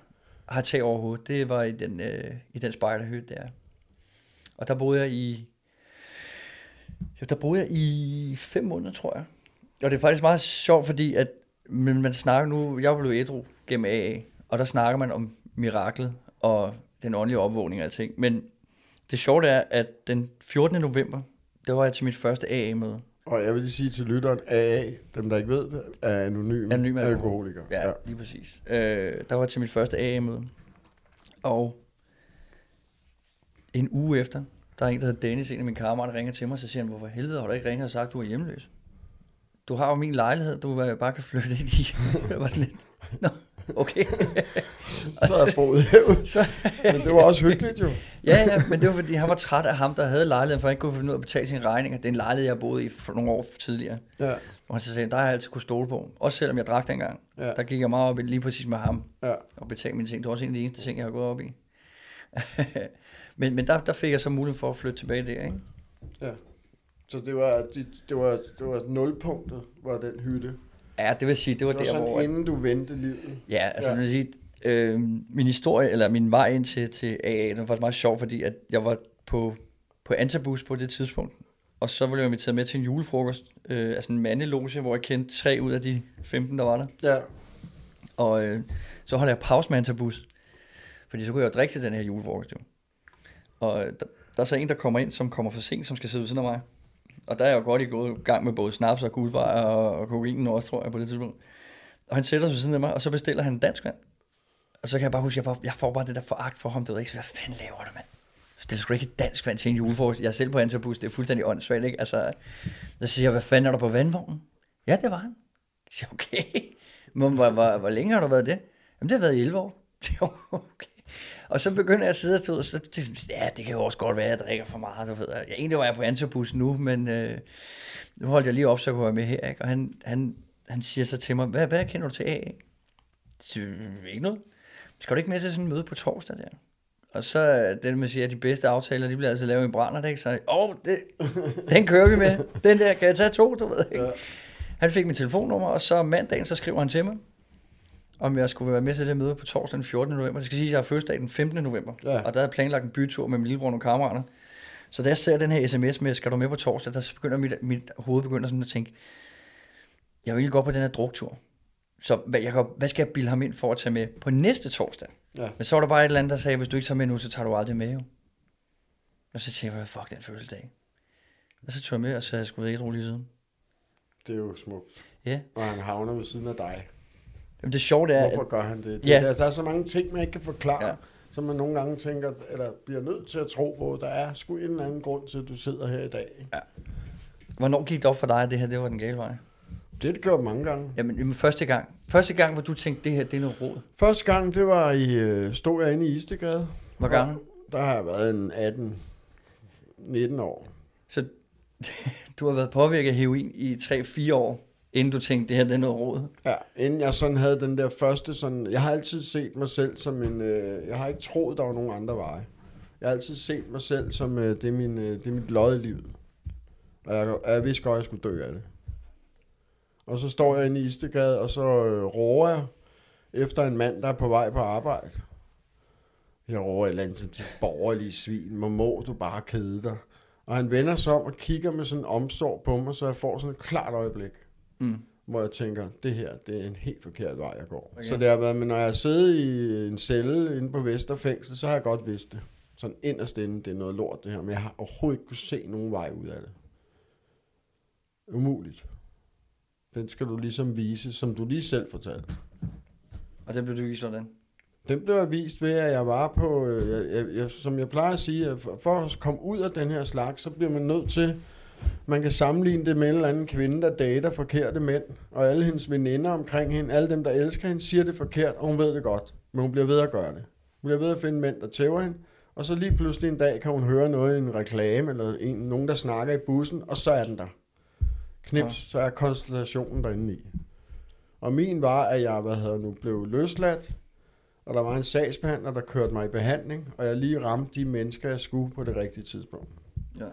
har tag over hovedet, det var i den, øh, i den spejderhytte der. Og der boede jeg i... Jo, der boede jeg i fem måneder, tror jeg. Og det er faktisk meget sjovt, fordi at men man snakker nu... Jeg blev ædru gennem AA, og der snakker man om miraklet og den åndelige opvågning og alting. Men det sjove er, at den 14. november, der var jeg til mit første AA-møde. Og jeg vil lige sige til lytteren, AA, dem der ikke ved det, er anonyme, Anonyme alkoholikere. Ja, ja. lige præcis. Øh, der var jeg til mit første AA-møde. Og en uge efter, der er en, der hedder Dennis, en af mine kammerater, ringer til mig, så siger han, hvorfor helvede har du ikke ringet og sagt, at du er hjemløs? Du har jo min lejlighed, du bare kan flytte ind i. Det var lidt, Nå, okay. Så har jeg boet. Så, Men det var også hyggeligt jo. ja, ja, men det var fordi, han var træt af ham, der havde lejligheden, for han ikke kunne finde ud af at betale sine regninger. Det er en lejlighed, jeg boede i for nogle år tidligere. Ja, Og han så sagde, der har jeg altid kunne stole på. Også selvom jeg drak dengang. Ja. Der gik jeg meget op i lige præcis med ham. ja, Og betalte mine ting. Det var også en af de eneste ting, jeg har gået op i. men men der, der fik jeg så mulighed for at flytte tilbage der, ikke? ja. Så det var, det, det var, det var nulpunktet, var den hytte. Ja, det vil sige, det var, Det var der, sådan, hvor... inden du vendte livet. Ja, altså Ja. vil sige, øh, min historie, eller min vej ind til, til AA, den var faktisk meget sjov, fordi at jeg var på, på Antabus på det tidspunkt, og så blev jeg inviteret med til en julefrokost, øh, altså en mandeloge, hvor jeg kendte tre ud af de 15, der var der. Ja, Og øh, så holder jeg pause med Antabus, fordi så kunne jeg jo drikke til den her julefrokost jo. Og øh, der, der er så en, der kommer ind, som kommer for sent, som skal sidde ved siden af mig. Og der er jeg jo godt i gået gang med både snaps og guldbajer og, og kokain også, tror jeg, på det tidspunkt. Og han sætter sig ved siden af mig, og så bestiller han en dansk vand. Og så kan jeg bare huske, jeg, bare, jeg får bare det der foragt for ham, Det ved ikke, så hvad fanden laver du, mand? Det er sgu ikke et dansk vand til en julefrokost. Jeg er selv på Antabus, det er fuldstændig åndssvagt, ikke? Altså, der siger jeg, hvad fanden er der på vandvognen? Ja, det var han. Jeg siger, okay. Men hvor, hvor, hvor længe har du været det? Jamen, det har været i 11 år. Det er okay. Og så begynder jeg at sidde og tog, så, ja, det kan jo også godt være, at jeg drikker for meget. Du ved. Jeg, egentlig var jeg på Antabus nu, men øh, nu holdt jeg lige op, så kunne jeg være med her. Ikke? Og han, han, han siger så til mig, hvad, hvad kender du til AA? Så, ikke noget. Skal du ikke med til sådan en møde på torsdag der? Og så er det, man siger, at de bedste aftaler, de bliver altså lavet i brænder, ikke? Så, åh, oh, det, den kører vi med. Den der, kan jeg tage to, du ved ikke? Ja. Han fik mit telefonnummer, og så mandagen, så skriver han til mig, om jeg skulle være med til det møde på torsdag den 14. november. Det skal sige, at jeg har fødselsdag den 15. november, Ja. og der havde planlagt en bytur med min lillebror og kammerater. Så da jeg ser den her sms med, skal du med på torsdag, der begynder mit, mit hoved begynder sådan at tænke, jeg vil godt på den her druktur. Så hvad, jeg, kan- hvad skal jeg bilde ham ind for at tage med på næste torsdag? Ja. Men så var der bare et eller andet, der sagde, hvis du ikke tager med nu, så tager du aldrig med jo. Og så tænkte jeg, fuck den fødselsdag. Og så tog jeg med, og så jeg sgu ikke rolig siden. Det er jo smukt. Ja. Og han havner ved siden af dig. Jamen det sjove det er, Hvorfor at, gør han det? det Ja. der, der er så mange ting, man ikke kan forklare, Ja. ja. som man nogle gange tænker, eller bliver nødt til at tro på. Der er sgu en eller anden grund til, at du sidder her i dag. hvornår gik det op for dig, at det her det var den gale vej? Det det gjort mange gange. Jamen, jamen første gang. Første gang, hvor du tænkte, det her det er noget råd. Første gang, det var i, øh, stod jeg inde i Istegade. Hvor gammel? Der har jeg været en 18-19 år. Så du har været påvirket af heroin i 3-4 år, inden du tænkte, det her det er noget råd. Ja, inden jeg sådan havde den der første sådan... Jeg har altid set mig selv som en... Øh, jeg har ikke troet, der var nogen andre veje. Jeg har altid set mig selv som, øh, det, er min, øh, det er mit lod i livet. Og jeg, jeg vidste godt, at jeg skulle dø af det. Og så står jeg inde i Istegade, og så øh, råber jeg efter en mand, der er på vej på arbejde. Jeg råber et eller andet som de borgerlige svin. Hvor må du bare kede dig? Og han vender sig om og kigger med sådan en omsorg på mig, så jeg får sådan et klart øjeblik Mm. hvor jeg tænker, det her, det er en helt forkert vej, jeg går. Okay. Så det har været, men når jeg har siddet i en celle inde på Vesterfængsel, så har jeg godt vidst det. Sådan inderst inde, det er noget lort det her, men jeg har overhovedet ikke kunne se nogen vej ud af det. Umuligt. Den skal du ligesom vise, som du lige selv fortalte. Og det blev du vist sådan. Den blev jeg vist ved, at jeg var på, øh, jeg, jeg, jeg, som jeg plejer at sige, at for at komme ud af den her slags, så bliver man nødt til, man kan sammenligne det med en eller anden kvinde, der dater forkerte mænd, og alle hendes veninder omkring hende, alle dem, der elsker hende, siger det forkert, og hun ved det godt, men hun bliver ved at gøre det. Hun bliver ved at finde mænd, der tæver hende, og så lige pludselig en dag kan hun høre noget i en reklame, eller en, nogen, der snakker i bussen, og så er den der. Knips, Ja. så er konstellationen derinde i. Og min var, at jeg hvad hedder nu, blev løsladt, og der var en sagsbehandler, der kørte mig i behandling, og jeg lige ramte de mennesker, jeg skulle på det rigtige tidspunkt. Ja.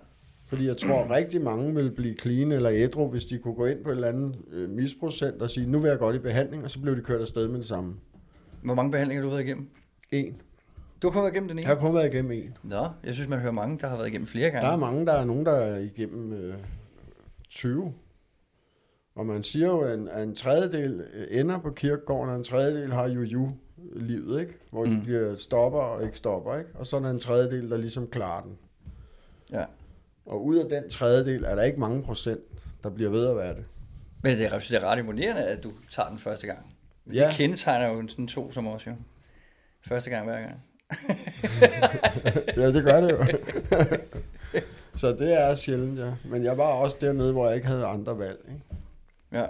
Fordi jeg tror, at rigtig mange vil blive clean eller ædru, hvis de kunne gå ind på et eller andet øh, misbrugscenter og sige, nu vil jeg godt i behandling, og så blev de kørt afsted med det samme. Hvor mange behandlinger har du været igennem? En. Du har kun været igennem den ene? Jeg har kun været igennem en. Nå, jeg synes, man hører mange, der har været igennem flere gange. Der er mange, der er nogen, der er igennem øh, 20. Og man siger jo, at en, at en tredjedel øh, ender på kirkegården, og en tredjedel har jo ju livet, ikke? Hvor. Mm. de bliver stopper og ikke stopper, ikke? Og så er der en tredjedel, der ligesom klarer den. Ja. Og ud af den tredjedel er der ikke mange procent, der bliver ved at være det. Men det er, det er ret imponerende, at du tager den første gang. Ja. Ja. Det kendetegner jo sådan to som os jo. Første gang hver gang. Ja, det gør det jo. så det er sjældent, ja. Men jeg var også dernede, hvor jeg ikke havde andre valg, ikke? Ja.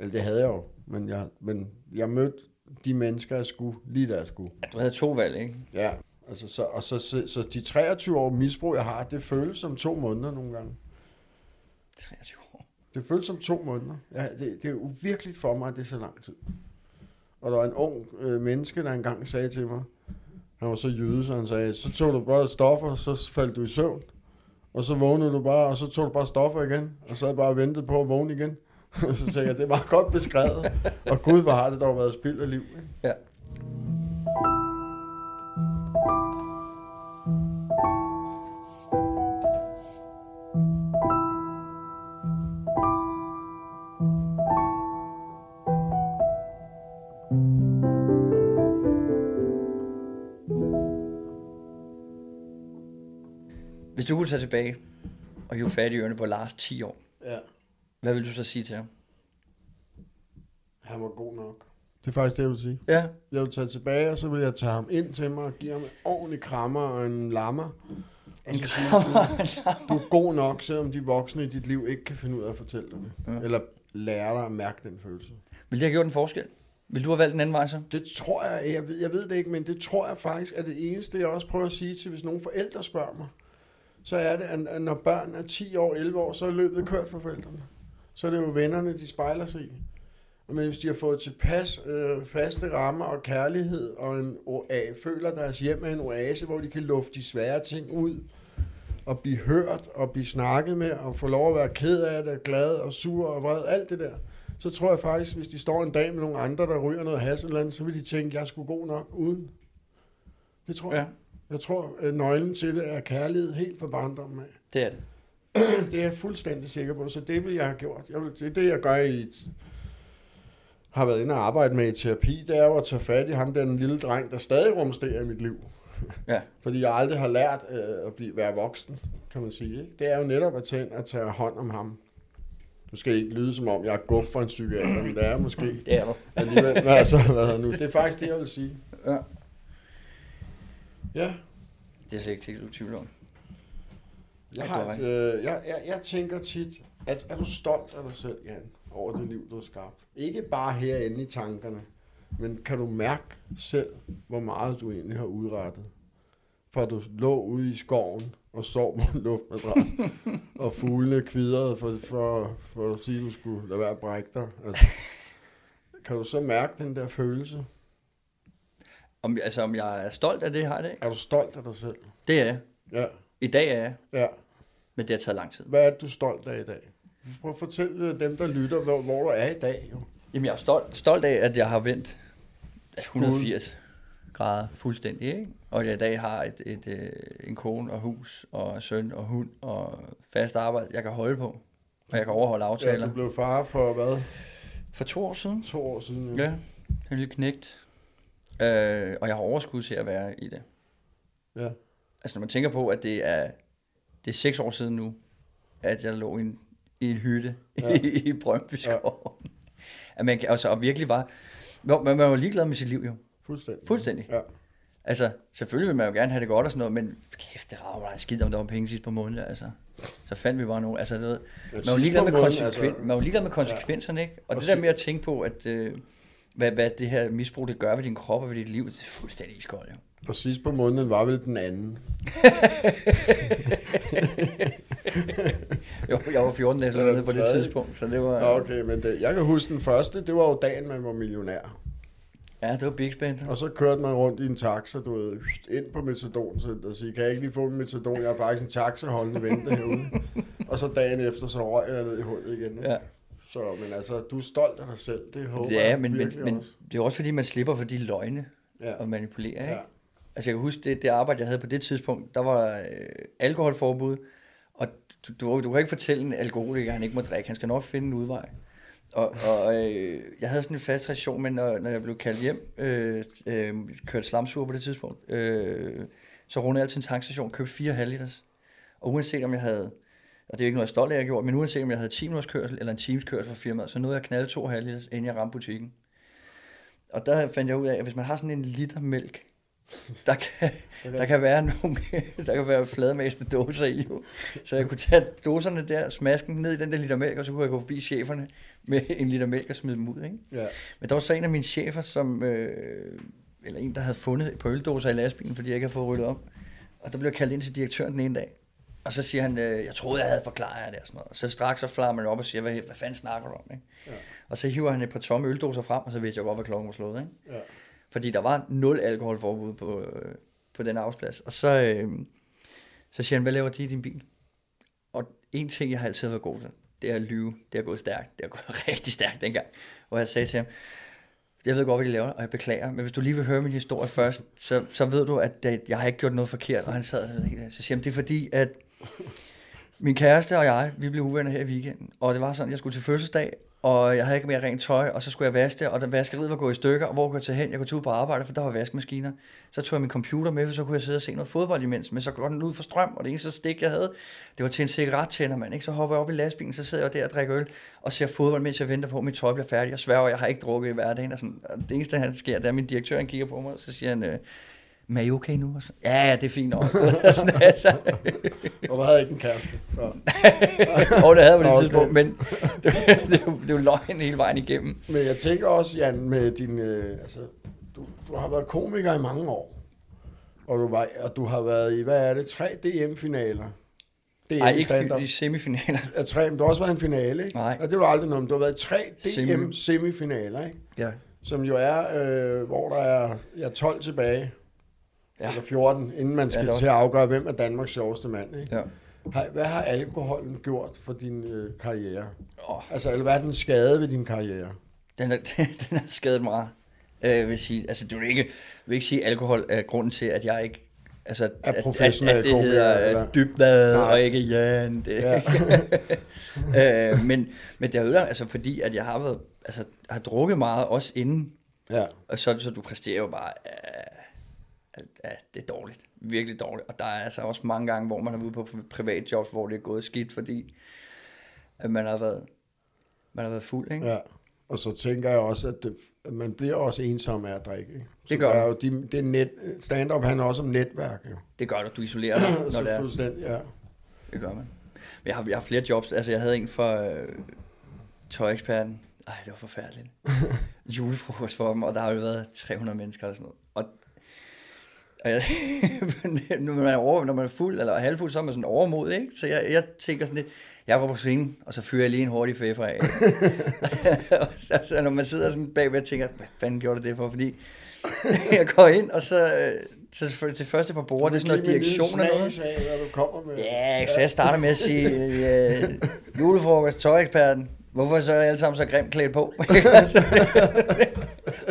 Eller det havde jeg jo, men jeg, men jeg mødte de mennesker, jeg skulle, lige da jeg skulle. Du havde to valg, ikke? Ja, altså, så, og så, så, så de 23 år misbrug, jeg har, det føles som to måneder nogle gange. 23 år. Det føles som to måneder. Ja, det, det er uvirkeligt for mig, at det er så lang tid. Og der var en ung øh, menneske, der engang sagde til mig, han var så jøde, så han sagde, så tog du bare stoffer, så faldt du i søvn. Og så vågnede du bare, og så tog du bare stoffer igen, og så havde bare ventet på at vågne igen. Og så sagde jeg, det var godt beskrevet. Og gud, hvor har det dog været spild af liv. Ikke? Ja. Hvis du kunne tage tilbage og hive fat i ørerne på Lars 10 år. Ja. Hvad vil du så sige til ham? Han var god nok. Det er faktisk det, jeg vil sige. Ja, Jeg vil tage tilbage, og så vil jeg tage ham ind til mig og give ham en ordentlig krammer og en lammer. En så sige, krammer. du er god nok, selvom de voksne i dit liv ikke kan finde ud af at fortælle dig det. Ja. Eller lære dig at mærke den følelse. Vil det have gjort en forskel? Vil du have valgt en anden vej så? Det tror jeg, jeg ved, jeg ved det ikke, men det tror jeg faktisk er det eneste, jeg også prøver at sige til, hvis nogle forældre spørger mig. Så er det, at når børn er 10 år, 11 år, så er løbet kørt for forældrene. Så er det jo vennerne, de spejler sig i. Men hvis de har fået tilpas øh, faste rammer og kærlighed, og en oa- føler deres hjem er en oase, hvor de kan lufte de svære ting ud, og blive hørt, og blive snakket med, og få lov at være ked af det, glad og sur og vred, alt det der, så tror jeg faktisk, hvis de står en dag med nogle andre, der ryger noget has eller andet, så vil de tænke, jeg skulle god nok uden. Det tror Ja, jeg. Jeg tror, at nøglen til det er kærlighed helt fra barndommen af. det er det. Det er jeg fuldstændig sikker på, så det vil jeg have gjort. Jeg vil, det er det, jeg gør i et, har været inde og arbejde med i terapi, det er jo at tage fat i ham, den lille dreng, der stadig rumsterer i mit liv. Ja. Fordi jeg aldrig har lært øh, at blive, være voksen, kan man sige. Ikke? Det er jo netop at tage, og tage hånd om ham. Nu skal ikke lyde som om, jeg er guf for en psykiater, men det er måske Det er du. alligevel. Men altså, hvad nu? Det er faktisk det, jeg vil sige. Ja. Ja, Det er slet ikke helt tvivl om. jeg, du har et, øh, jeg, jeg, jeg tænker tit, at er du stolt af dig selv, Jan, over det liv, du har skabt? Ikke bare herinde i tankerne, men kan du mærke selv, hvor meget du egentlig har udrettet? For du lå ude i skoven og sov på en luftmadras, og fuglene kvidrede for, for, for at sige, at du skulle lade være at brække dig. Altså, kan du så mærke den der følelse? Om, altså, om jeg er stolt af det, har jeg det ikke? Er du stolt af dig selv? Det er jeg. Ja, I dag er jeg, ja. men det har taget lang tid. Hvad er du stolt af i dag? Prøv at fortælle dem, der lytter, hvor, hvor du er i dag. Jo. Jamen, jeg er stolt, stolt af, at jeg har vendt 180 grader fuldstændig, ikke? Og jeg i dag har et, et, øh, en kone og hus og søn og hund og fast arbejde, jeg kan holde på. Og jeg kan overholde Ja, aftaler. du blev far for hvad? For to år siden. To år siden. Ja, en lille knægt. Øh, og jeg har overskud til at være i det. ja. Altså når man tænker på, at det er, det er seks år siden nu, at jeg lå i en, i en hytte ja. Ja. i, i Brøndby Skov. Ja. At man, altså, og virkelig var, man, man var ligeglad med sit liv jo. Fuldstændig. Fuldstændig. Ja. Altså, selvfølgelig vil man jo gerne have det godt og sådan noget, men kæft, det rager mig skidt, om der var penge sidst på måneden, altså. Så fandt vi bare nogle, altså, du ved, man var ligeglad med, måneden, konsekven, altså- man var ligeglad med konsekvenserne, ikke? Og, Og det der si- med at tænke på, at, øh, hvad, hvad det her misbrug, det gør ved din krop og ved dit liv, det er fuldstændig iskoldt, jo. Og sidst på måneden var vel den anden. Jo, jeg var 14 dage Eller nede på det tidspunkt, så det var... Nå, okay, men det, jeg kan huske den første, det var jo dagen, man var millionær. Ja, det var Big Spender. Og så kørte man rundt i en taxa, du ved, ind på Metadon Center og sige, kan jeg ikke lige få en Metadon? Jeg har faktisk en taxa holdende vente herude. og så dagen efter, så røg jeg ned i hullet igen. Ja, Så, men altså, du er stolt af dig selv, det håber er, jeg men, men, men det er også fordi, man slipper for de løgne Ja. og manipulerer, ikke? Ja. Altså jeg kan huske, det, det arbejde, jeg havde på det tidspunkt, der var øh, alkoholforbud, og du, du, du kan ikke fortælle en alkoholiker, at han ikke må drikke. Han skal nok finde en udvej. Og, og øh, jeg havde sådan en fast reaktion, men når, når jeg blev kaldt hjem, øh, øh, kørte slamsur på det tidspunkt, øh, så rundede jeg altid en tankstation, købte fire halvliters. Og uanset om jeg havde, og det er ikke noget, jeg er stolt af, jeg gjorde, men uanset om jeg havde 10 minutters kørsel eller en times kørsel for firmaet, så nåede jeg at knalde to halvliters, inden jeg ramte butikken. Og der fandt jeg ud af, at hvis man har sådan en liter mælk, der kan, der kan være nogle, der kan være fladmæste dåser i, jo. så jeg kunne tage dåserne der, smaske dem ned i den der liter mælk, og så kunne jeg gå forbi cheferne med en liter mælk og smide dem ud, ikke? Ja. Men der var så en af mine chefer, som, øh, eller en, der havde fundet et par øldåser i lastbilen, fordi jeg ikke havde fået ryddet op. Og der blev jeg kaldt ind til direktøren den ene dag. Og så siger han, øh, jeg troede, jeg havde forklaret jer det og sådan noget. Og så straks så flammer man op og siger, hvad, hvad fanden snakker du om? Ikke? Ja. Og så hiver han et par tomme øldåser frem, og så vidste jeg godt, hvad klokken var slået. Ikke? Ja. Fordi der var nul alkoholforbud på, øh, på den arbejdsplads. Og så, øh, så siger han, hvad laver de i din bil? Og en ting, jeg har altid været god til, det er at lyve. Det er gået stærkt. Det er gået rigtig stærkt dengang. Hvor jeg sagde til ham, jeg ved godt, hvad de laver, og jeg beklager, men hvis du lige vil høre min historie først, så, så ved du, at det, jeg har ikke gjort noget forkert. Og han sad og så siger han, det er fordi, at min kæreste og jeg, vi blev uvenner her i weekenden, og det var sådan, jeg skulle til fødselsdag, og jeg havde ikke mere rent tøj, og så skulle jeg vaske det, og da vaskeriet var gået i stykker, og hvor kunne jeg tage hen? Jeg kunne tage ud på arbejde, for der var vaskemaskiner. Så tog jeg min computer med, for så kunne jeg sidde og se noget fodbold imens, men så går den ud for strøm, og det eneste stik, jeg havde, det var til en cigarettænder, mand. Ikke? Så hopper jeg op i lastbilen, så sidder jeg der og drikker øl, og ser fodbold, mens jeg venter på, at mit tøj bliver færdigt. Jeg sværger, jeg har ikke drukket i hverdagen, og sådan, og det eneste, der sker, det er, at min direktør han kigger på mig, og så siger han, øh, men er I okay nu? Og så, ja, ja, det er fint nok. Sådan, altså. Og du havde ikke en kæreste. Ja. og det havde på det Okay. tidspunkt, men det, det, det jo løgn hele vejen igennem. Men jeg tænker også, Jan, med din... Øh, altså, du, du har været komiker i mange år. Og du, var, og du har været i, hvad er det, tre DM-finaler? DM Nej, ikke i semifinaler. Ja, tre, men du har også været i en finale, ikke? Nej. Ja, det du aldrig noget, men du har været i tre Semi. DM-semifinaler, ikke? Ja. Som jo er, øh, hvor der er ja, 12 tilbage, ja. Ja. eller 14, inden man skal er til at afgøre, hvem er Danmarks sjoveste mand, ikke? ja. Har, hvad har alkoholen gjort for din øh, karriere? Oh, Altså, eller hvad er den skade ved din karriere? den, er, den er skadet meget. Øh, vil sige, altså, du vil ikke, vil ikke sige, at alkohol er grunden til, at jeg ikke altså, Er at, professionel at, at det komiker, hedder eller? eller? dybvad Nej. og ikke Jan. Det. Ja. øh, men, men det er ødelagt, altså fordi, at jeg har været, altså, har drukket meget, også inden, Ja, og så, så du præsterer jo bare, uh, det er dårligt, virkelig dårligt. Og der er altså også mange gange, hvor man er ude på privat jobs, hvor det er gået skidt, fordi at man har været, man har været fuld, ikke? ja. Og så tænker jeg også, at, det, at man bliver også ensom af at drikke. Ikke? Så Det gør der er jo de, det net, stand-up handler også om netværk. Jo. Det gør du, du isolerer dig, når så det er. fuldstændig, ja. Det gør man. Men jeg har, jeg har flere jobs. Altså, jeg havde en for øh, tøjeksperten. Ej, det var forfærdeligt. Julefrokost for dem, og der har jo været 300 mennesker og sådan noget. Og, og jeg, når, man er over, når man er fuld eller halvfuld, så er man sådan overmod, ikke? Så jeg, jeg tænker sådan lidt, jeg går på scenen, og så fyrer jeg lige en hurtig fæffer af. og så, så, når man sidder sådan bagved og tænker, hvad fanden gjorde du det for? Fordi jeg går ind, og så, øh, så det første par bord, det er sådan noget direktion og noget. af, hvad du kommer med. Ja, så jeg starter med at sige, øh, julefrokost, tøjeksperten, hvorfor så er alle sammen så grimt klædt på?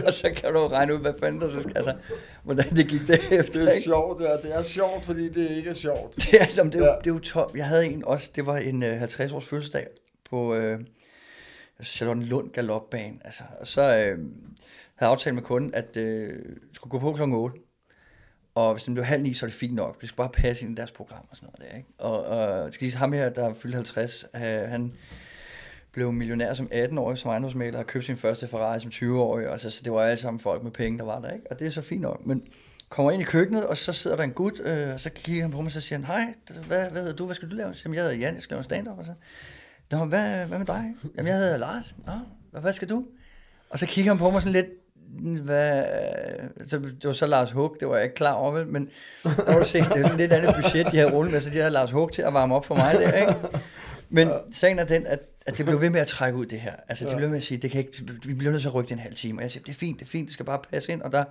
og så kan du regne ud, hvad fanden der så skal, altså, hvordan det gik derefter. Det er ikke? sjovt, det er, det er sjovt, fordi det ikke er sjovt. Det er, jamen, det, er, jo- Ja. det er jo top. Jeg havde en også, det var en øh, 50 års fødselsdag på øh, Charlotte Lund Galopbane. Altså, og så øh, havde jeg aftalt med kunden, at øh, skulle gå på klokken 8. Og hvis den blev halv ni, så er det fint nok. Det skulle bare passe ind i deres program og sådan noget der, ikke? Og, og skal lige ham her, der fyldte 50, øh, han blev millionær som 18-årig som ejendomsmaler og købte sin første Ferrari som 20-årig. Altså, så det var alle sammen folk med penge, der var der, ikke? Og det er så fint nok. Men kommer ind i køkkenet, og så sidder der en gut, øh, og så kigger han på mig, og så siger han, hej, hvad, hvad hedder du, hvad skal du lave? Så siger jeg, hedder Jan, jeg skal lave stand-up. Og så, Nå, hvad, hvad med dig? Jamen, jeg hedder Lars. Nå, hvad, hvad skal du? Og så kigger han på mig sådan lidt, hvad, øh, så, det var så Lars Hug, det var jeg ikke klar over, vel? men der var se, det er sådan lidt andet budget, de havde rullet med, så de havde Lars Hug til at varme op for mig der, ikke? Men sagen er den, at, at det blev ved med at trække ud det her. Altså, det blev ved med at sige, det kan ikke, vi bliver nødt til at rykke det en halv time. Og jeg siger, det er fint, det er fint, det skal bare passe ind, og der,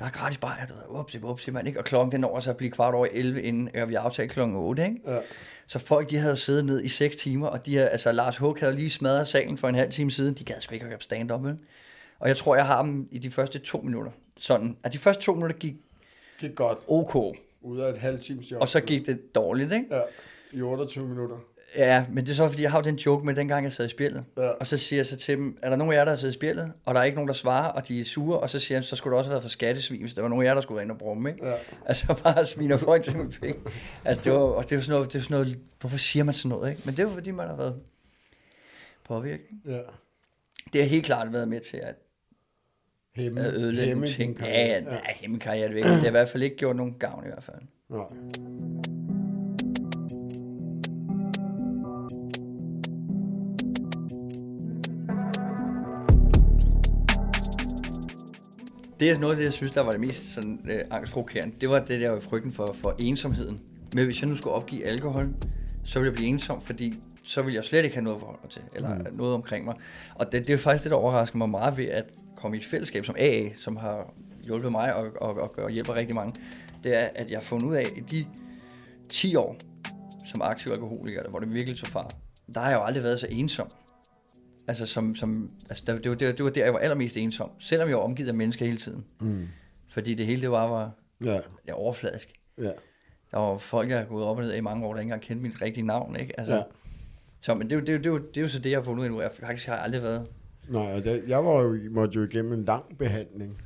der er gratis bajer, du ved, upsi, upsi, man, ikke? Og klokken den når så at blive kvart over 11, inden og vi aftalte klokken 8, ikke? Ja. Så folk, de havde siddet ned i 6 timer, og de havde, altså Lars Hug havde lige smadret salen for en halv time siden. De gad sgu ikke høre på stand-up, vel? Og jeg tror, jeg har dem i de første to minutter. Sådan, at de første to minutter gik Gik godt. ok, Ud af et halvt times job. og så gik det dårligt, ikke? Ja, i 28 minutter. Ja, men det er så, fordi jeg har jo den joke med, dengang jeg sad i spjældet. Ja. Og så siger jeg så til dem, er der nogen af jer, der har siddet i spjældet? Og der er ikke nogen, der svarer, og de er sure. Og så siger jeg, så skulle det også have været for skattesvin, hvis der var nogen af jer, der skulle være inde og bruge dem, ikke? Ja. Altså bare sviner folk til med penge. Altså det var, og det er jo sådan noget, det er sådan noget, hvorfor siger man sådan noget, ikke? Men det jo fordi, man har været påvirket. Ja. Det har helt klart været med til at Hemme, at ødelægge nogle ting. Ja, ja, nej, hjemme karriere, det, det har i hvert fald ikke gjort nogen gavn i hvert fald. Nej. Det er noget af det, jeg synes, der var det mest sådan, øh, angstprovokerende. Det var det der frygten for, for ensomheden. Men hvis jeg nu skulle opgive alkohol, så ville jeg blive ensom, fordi så ville jeg slet ikke have noget forhold til, eller mm. noget omkring mig. Og det, det er faktisk det, der overrasker mig meget ved at komme i et fællesskab som AA, som har hjulpet mig og, og, og, og hjælper rigtig mange. Det er, at jeg har fundet ud af, at de 10 år som aktiv alkoholiker, hvor det virkelig tog fart, der har jeg jo aldrig været så ensom. Altså, som, som, altså det, var, det, var, det var der, jeg var allermest ensom. Selvom jeg var omgivet af mennesker hele tiden. Mm. Fordi det hele, det var, var Ja, ja, overfladisk. ja. Der var folk, jeg har gået op og ned i mange år, der ikke engang kendte mit rigtige navn. Ikke? Altså, Ja. Så, men det, det, det, jo- det er jo så det, jeg har fundet ud af nu. Jeg faktisk har aldrig været. Nej, altså, jeg, jeg var jo, måtte jo igennem en lang behandling.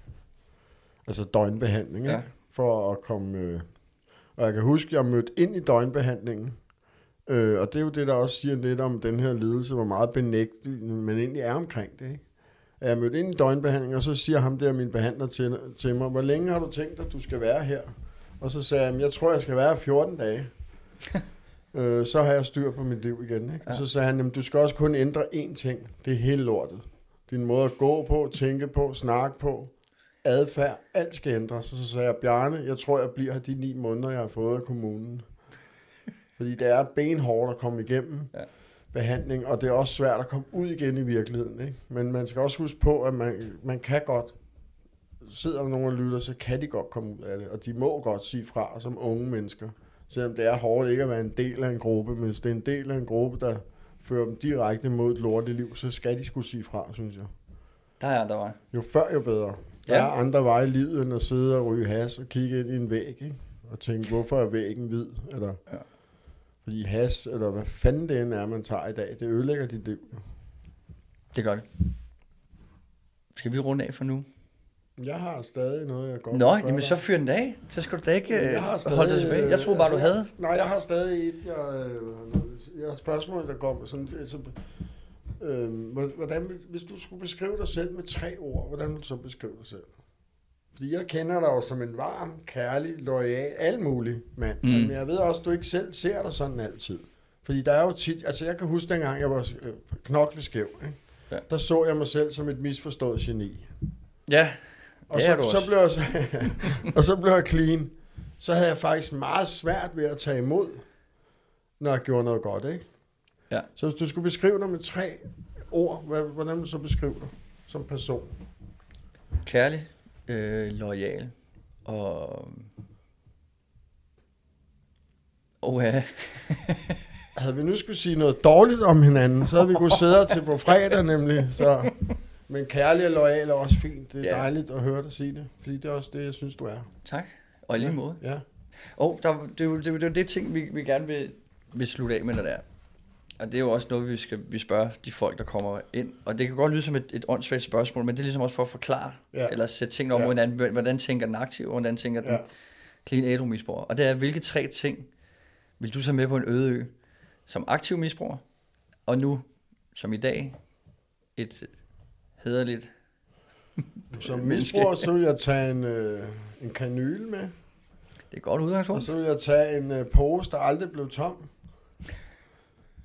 Altså døgnbehandling, Ja. ja. for at komme... Øh, og jeg kan huske, jeg mødte ind i døgnbehandlingen. Øh, og det er jo det, der også siger lidt om den her lidelse, hvor meget benægtet man egentlig er omkring det. Ikke? Jeg mødte ind i døgnbehandling, og så siger ham der, min behandler til, til mig, hvor længe har du tænkt, at du skal være her? Og så sagde jeg, jeg tror, jeg skal være her 14 dage. øh, så har jeg styr på mit liv igen. Ikke? Ja. Og så sagde han, "Jamen, du skal også kun ændre én ting. Det er hele lortet. Din måde at gå på, tænke på, snakke på, adfærd, alt skal ændres. Og så sagde jeg, Bjarne, jeg tror, jeg bliver her de ni måneder, jeg har fået af kommunen. Fordi det er benhårdt at komme igennem Ja. behandling, og det er også svært at komme ud igen i virkeligheden. Ikke? Men man skal også huske på, at man, man kan godt, sidder der nogen og lytter, så kan de godt komme ud af det, og de må godt sige fra som unge mennesker. Selvom det er hårdt ikke at være en del af en gruppe, men hvis det er en del af en gruppe, der fører dem direkte mod et lortet liv, så skal de skulle sige fra, synes jeg. Der er andre vej. Jo før, jo bedre. Der Ja. er andre veje i livet, end at sidde og ryge has og kigge ind i en væg, ikke? Og tænke, hvorfor er væggen hvid? Eller, Ja. Fordi has, eller hvad fanden det end er, man tager i dag, det ødelægger dit liv. Det gør det. Skal vi runde af for nu? Jeg har stadig noget, jeg godt Nå, jamen dig så fyr den af. Så skal du da ikke Jeg har øh, stadig, holde dig tilbage. Jeg troede bare, du altså, havde. Nej, jeg har stadig et, jeg, øh, jeg har spørgsmål, der med sådan, altså, øh, hvordan, hvis du skulle beskrive dig selv med tre ord, hvordan vil du så beskrive dig selv? Fordi jeg kender dig jo som en varm, kærlig, lojal, alt mulig mand. Mm. Men jeg ved også, at du ikke selv ser dig sådan altid. Fordi der er jo tit, altså jeg kan huske dengang, jeg var øh, knokleskæv, ikke? Ja. Der så jeg mig selv som et misforstået geni. Ja, Og så, så også. blev jeg så, og så blev jeg clean. Så havde jeg faktisk meget svært ved at tage imod, når jeg gjorde noget godt, ikke? Ja. Så hvis du skulle beskrive dig med tre ord, hvordan vil du så beskrive dig som person? kærlig, øh, lojal og... Åh ja. Havde vi nu skulle sige noget dårligt om hinanden, så havde vi kunne sidde til på fredag nemlig. Så. Men kærlig og lojal er også fint. Det er Ja. dejligt at høre dig sige det, fordi det er også det, jeg synes, du er. Tak. Og i lige Ja. måde. Ja. Og der, det, er jo- det, det er det ting, vi, vi gerne vil, vil slutte af med, når det er. Og det er jo også noget, vi skal vi spørge de folk, der kommer ind. Og det kan godt lyde som et, et åndssvagt spørgsmål, men det er ligesom også for at forklare, ja. Eller sætte tingene om, Ja. hvordan, hvordan tænker den aktive, og hvordan tænker den Ja. clean ædru misbruger. Og det er, hvilke tre ting vil du så med på en øde ø, som aktiv misbruger, og nu, som i dag, et hederligt Som misbruger, så vil jeg tage en, øh, en kanyle med. Det er godt Og udgangspunkt. så vil jeg tage en øh, pose, der aldrig blev tom.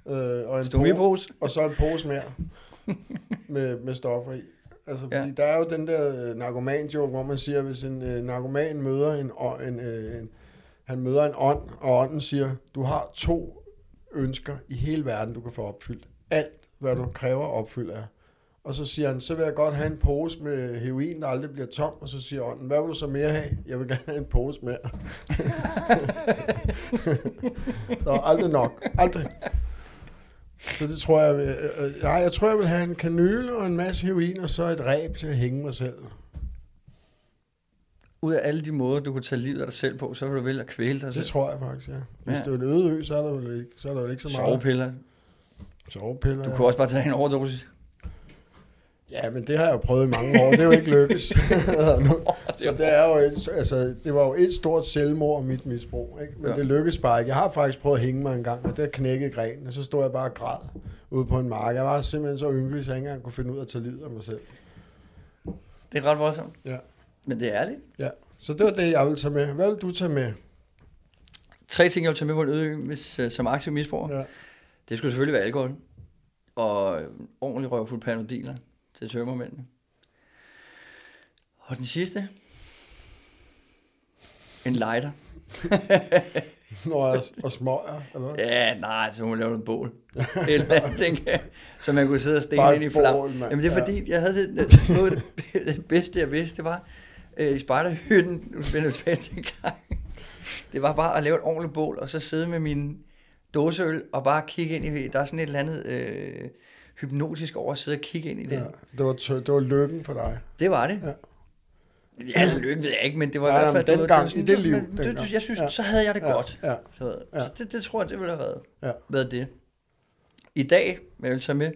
Øh, og, en Stomipose. og så en pose mere med, med stoffer i. Altså, Ja. fordi der er jo den der øh, narkoman-joke, hvor man siger, at hvis en øh, narkoman møder en, ånd- en, øh, en, han møder en ånd, og ånden siger, du har to ønsker i hele verden, du kan få opfyldt. Alt, hvad du kræver opfyldt er. Og så siger han, så vil jeg godt have en pose med heroin, der aldrig bliver tom. Og så siger ånden, hvad vil du så mere have? Jeg vil gerne have en pose mere. der er aldrig nok. Aldrig. Så det tror jeg, vil, øh, øh, nej, jeg tror, jeg vil have en kanyle og en masse heroin, og så et ræb til at hænge mig selv. Ud af alle de måder, du kunne tage livet af dig selv på, så vil du vælge at kvæle dig Det selv. tror jeg faktisk, ja. Hvis Ja. det er en øde ø, så er der vel ikke, så er der vel ikke så meget. Sovepiller. Sovepiller. Du ja. kunne også bare tage en overdosis. Ja, men det har jeg jo prøvet i mange år. Det er jo ikke lykkes. så det er jo et, altså, det var jo et stort selvmord, mit misbrug. Ikke? Men Ja. det lykkedes bare ikke. Jeg har faktisk prøvet at hænge mig en gang, og der knækkede grenen, og så stod jeg bare og græd ude på en mark. Jeg var simpelthen så ynglig, så jeg ikke engang kunne finde ud af at tage livet af mig selv. Det er ret voldsomt. Ja. Men det er ærligt. Ja. Så det var det, jeg ville tage med. Hvad vil du tage med? Tre ting, jeg vil tage med på en øde øh, som aktiv misbruger. Ja. Det skulle selvfølgelig være alkohol. Og ordentlig røvfuld panodiler til tømmermændene. Og den sidste. En lighter. Jeg og smøger, eller? Ja, nej, så må man lave noget bål. Eller andet, tænker jeg. Så man kunne sidde og stene ind i et flam. bål. Jamen det er Ja. fordi, jeg havde det, det, noget af det, bedste, jeg vidste, det var øh, i spejderhytten, nu tilbage til en gang. Det var bare at lave et ordentligt bål, og så sidde med min dåseøl, og bare kigge ind i, der er sådan et eller andet øh, hypnotisk over at sidde og kigge ind i det. Ja, det, var tø- det var lykken for dig. Det var det. Ja. Ja, lykke ved jeg ikke, men det var Nej, i hvert fald... det dengang, det var i det liv, men det-. Jeg synes, Ja. så havde jeg det Ja, godt. ja. Så, Ja. så det, det tror jeg, det ville have været, Ja. været det. i dag, jeg vil tage med. Det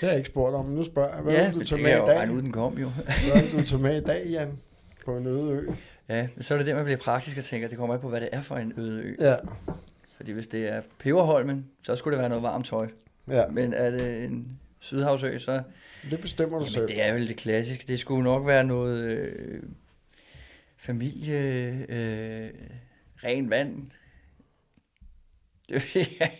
har jeg ikke spurgt om, men nu spørger jeg. Hvad ja, vil du tage det med i dag? ud, den kom jo. Hvad vil du tage med i dag, Jan? På en øde ø? ja, så er det der, man bliver praktisk og tænker, det kommer an på, hvad det er for en øde ø. Ja, Fordi hvis det er Peberholmen, så skulle det være noget varmt tøj. Ja. Men er det en Sydhavsø, så Det bestemmer du jamen, selv. det er vel det klassiske. Det skulle nok være noget øh, familie, øh, ren vand. Det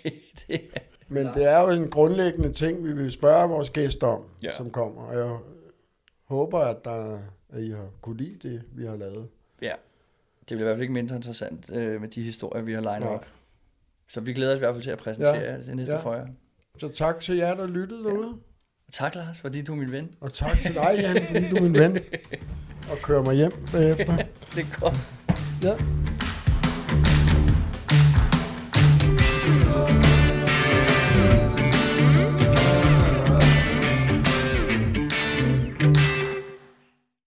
ikke. Det er- Men det er jo en grundlæggende ting, vi vil spørge vores gæster om, Ja. ja. som kommer. Og jeg håber, at, der, at I har kunne lide det, vi har lavet. Ja, det bliver i hvert fald ikke mindre interessant øh, med de historier, vi har legnet op. Så vi glæder os i hvert fald til at præsentere Ja, ja. det næste ja. ja. for jer. Så tak til jer, der lyttede derude. Og tak, Lars, fordi du er min ven. Og tak til dig, Jan, fordi du er min ven. Og kører mig hjem bagefter. Det er godt. Ja.